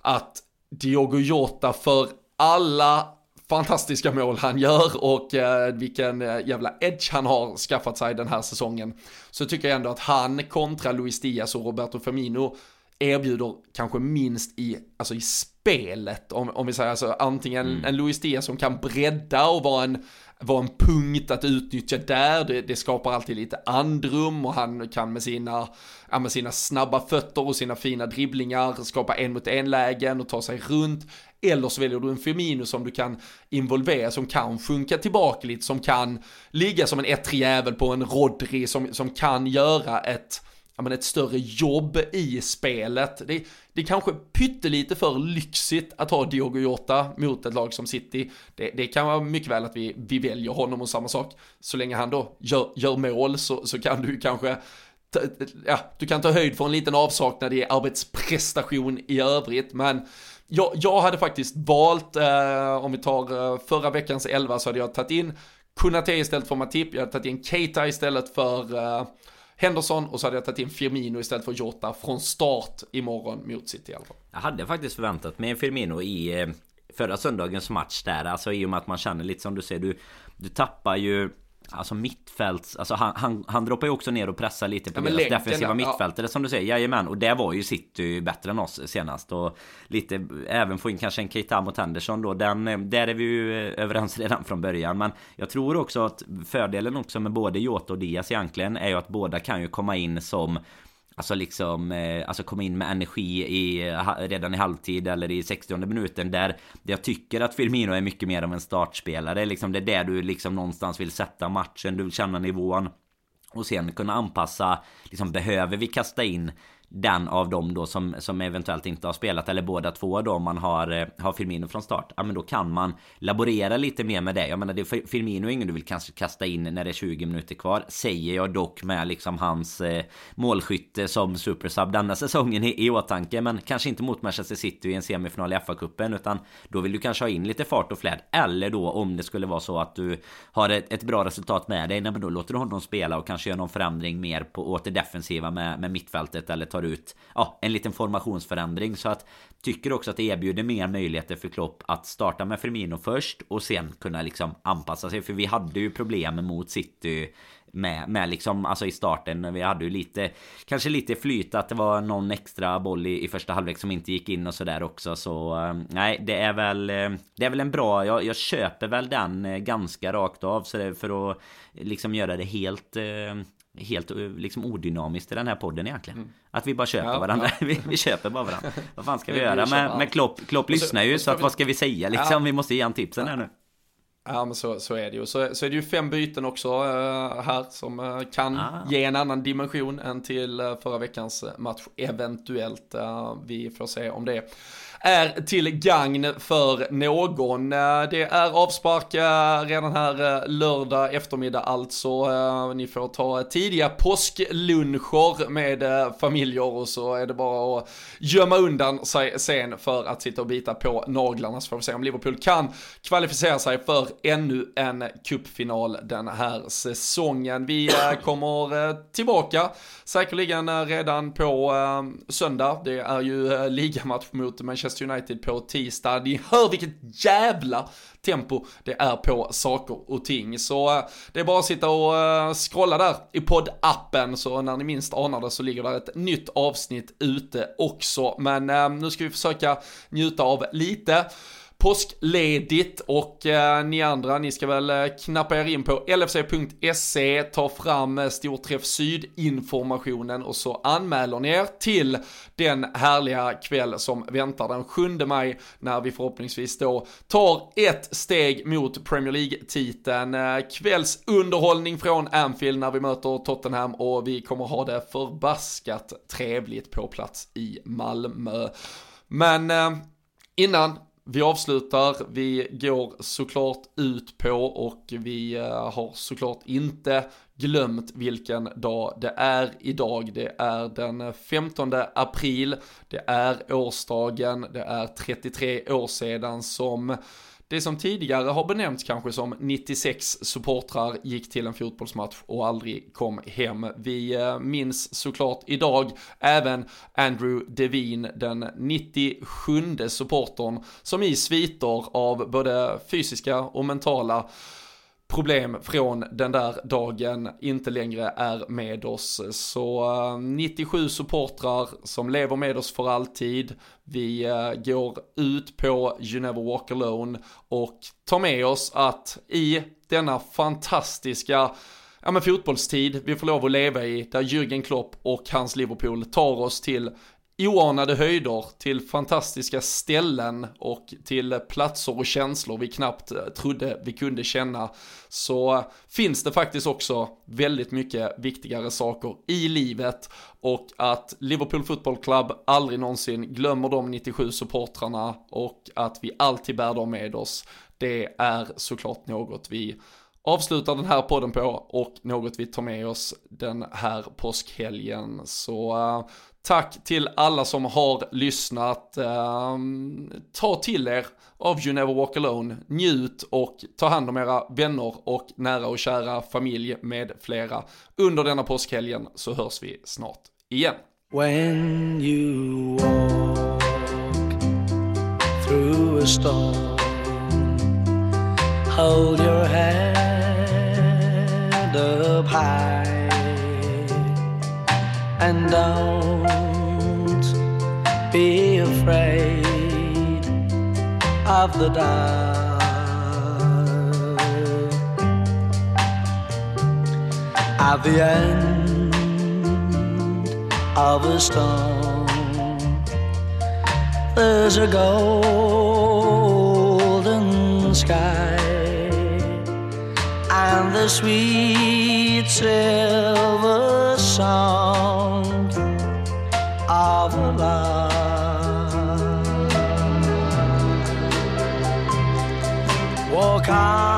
att Diogo Jota för alla fantastiska mål han gör och eh, vilken eh, jävla edge han har skaffat sig den här säsongen. Så tycker jag ändå att han kontra Luis Diaz och Roberto Firmino erbjuder kanske minst i, alltså i spelet, om, om vi säger alltså antingen mm. en Luis Diaz som kan bredda och vara en vara en punkt att utnyttja där. Det, det, skapar alltid lite andrum och han kan med sina, ja, med sina snabba fötter och sina fina dribblingar skapa en mot en lägen och ta sig runt. Eller så väljer du en Firmino som du kan involvera, som kan sjunka tillbaka lite, som kan ligga som en ettrig jävel på en Rodri, som, som kan göra ett ja, men ett större jobb i spelet. Det, det är kanske pyttelite för lyxigt att ha Diogo Jota mot ett lag som City. Det, det kan vara mycket väl att vi, vi väljer honom och samma sak. Så länge han då gör, gör mål så, så kan du kanske ja, du kan ta höjd för en liten avsaknad i arbetsprestation i övrigt, men jag, jag hade faktiskt valt, eh, om vi tar eh, förra veckans elva så hade jag tagit in Kunate istället för Matip, jag hade tagit in Keita istället för eh, Henderson och så hade jag tagit in Firmino istället för Jota från start imorgon mot City i alla fall. Jag hade faktiskt förväntat mig Firmino i eh, förra söndagens match där. Alltså i och med att man känner lite som du säger, du, du tappar ju Alltså mittfälts, alltså han, han, han droppar ju också ner och pressar lite på ja, deras länken, defensiva ja. mittfältare som du säger, jajamän Och det var ju City bättre än oss senast. Och lite även få in kanske en Keita mot Henderson då. Den, Där är vi ju överens redan från början. Men Jag tror också att fördelen också med både Jota och Diaz egentligen är ju att båda kan ju komma in som Alltså liksom, eh, alltså komma in med energi i, eh, redan i halvtid eller i 60 minuten där jag tycker att Firmino är mycket mer av en startspelare. Liksom det är där du liksom någonstans vill sätta matchen, du vill känna nivån. Och sen kunna anpassa, liksom behöver vi kasta in den av dem då som, som eventuellt inte har spelat eller båda två då om man har, eh, har Firmino från start. Ja men då kan man laborera lite mer med det. Jag menar det är Firmino är ingen du vill kanske kasta in när det är 20 minuter kvar. Säger jag dock med liksom hans eh, målskytte som supersub denna säsongen i, i åtanke. Men kanske inte mot Manchester City i en semifinal i FA-cupen utan då vill du kanske ha in lite fart och flärd. Eller då om det skulle vara så att du har ett, ett bra resultat med dig. Nej, men då låter du honom spela och kanske göra någon förändring mer på åt det defensiva med, med mittfältet eller tar ut ja, en liten formationsförändring. Så att tycker också att det erbjuder mer möjligheter för Klopp att starta med Firmino först och sen kunna liksom anpassa sig. För vi hade ju problem mot City med, med liksom, alltså i starten. Vi hade ju lite, kanske lite flyt att det var någon extra boll i, i första halvlek som inte gick in och sådär också. Så eh, nej, det är väl, eh, det är väl en bra, jag, jag köper väl den eh, ganska rakt av. Så det, för att liksom göra det helt helt eh, liksom odynamiskt i den här podden egentligen. Mm. Att vi bara köper ja, varandra. Ja. vi, vi, köper bara varandra. vad fan ska vi, vi göra? Men, men Klopp, Klopp lyssnar ju så, att vad ska vi säga liksom? Ja. Vi måste ge han tipsen här nu. Ja men så, så är det ju. Så, så är det ju fem byten också uh, här som uh, kan ah. ge en annan dimension än till uh, förra veckans match eventuellt. vi får se om det är till gagn för någon. Eh, det är avspark eh, redan här eh, lördag eftermiddag alltså. Ni får ta tidiga påskluncher med familjer och så är det bara att gömma undan sig sen för att sitta och bita på naglarna så får vi se om Liverpool kan kvalificera sig för ännu en cupfinal den här säsongen. Vi kommer tillbaka säkerligen redan på söndag. Det är ju ligamatch mot Manchester Manchester United på tisdag. Ni hör vilket jävla tempo det är på saker och ting. Så eh, det är bara att sitta och eh, scrolla där i poddappen så när ni minst anar det så ligger där ett nytt avsnitt ute också. Men eh, nu ska vi försöka njuta av lite påskledigt och eh, ni andra, ni ska väl eh, knappa er in på lfc.se, ta fram eh, Storträff Syd-informationen och så anmäler ni er till den härliga kväll som väntar den 7 maj när vi förhoppningsvis då tar ett steg mot Premier League-titeln. Eh, kvällsunderhållning från Anfield när vi möter Tottenham och vi kommer ha det förbaskat trevligt på plats i Malmö. Men eh, innan vi avslutar, vi går såklart ut på och vi eh, har såklart inte glömt vilken dag det är idag. Det är den 15 april, det är årsdagen, det är 33 år sedan som det som tidigare har benämnts kanske som 96 supportrar gick till en fotbollsmatch och aldrig kom hem. Vi eh, minns såklart idag även Andrew Devine, den 97 supportern som i sviter av både fysiska och mentala problem från den där dagen inte längre är med oss. Så eh, 97 supportrar som lever med oss för alltid. Vi eh, går ut på You Never Walk Alone och tar med oss att i denna fantastiska ja, men fotbollstid vi får lov att leva i, där Jürgen Klopp och hans Liverpool tar oss till oanade höjder, till fantastiska ställen och till platser och känslor vi knappt eh, trodde vi kunde känna, så finns det faktiskt också väldigt mycket viktigare saker i livet och att Liverpool Football Club aldrig någonsin glömmer de 97 supportrarna och att vi alltid bär dem med oss, det är såklart något vi avslutar den här podden på och något vi tar med oss den här påskhelgen. Så uh, tack till alla som har lyssnat. Ehm, ta till er av You Never Walk Alone, njut och ta hand om era vänner och nära och kära familj med flera. Under denna påskhelgen så hörs vi snart igen. When you walk through a storm Hold your head up high and don't be afraid of the dark. At the end of a storm, there's a golden sky and the sweet silver song of love. Walk on.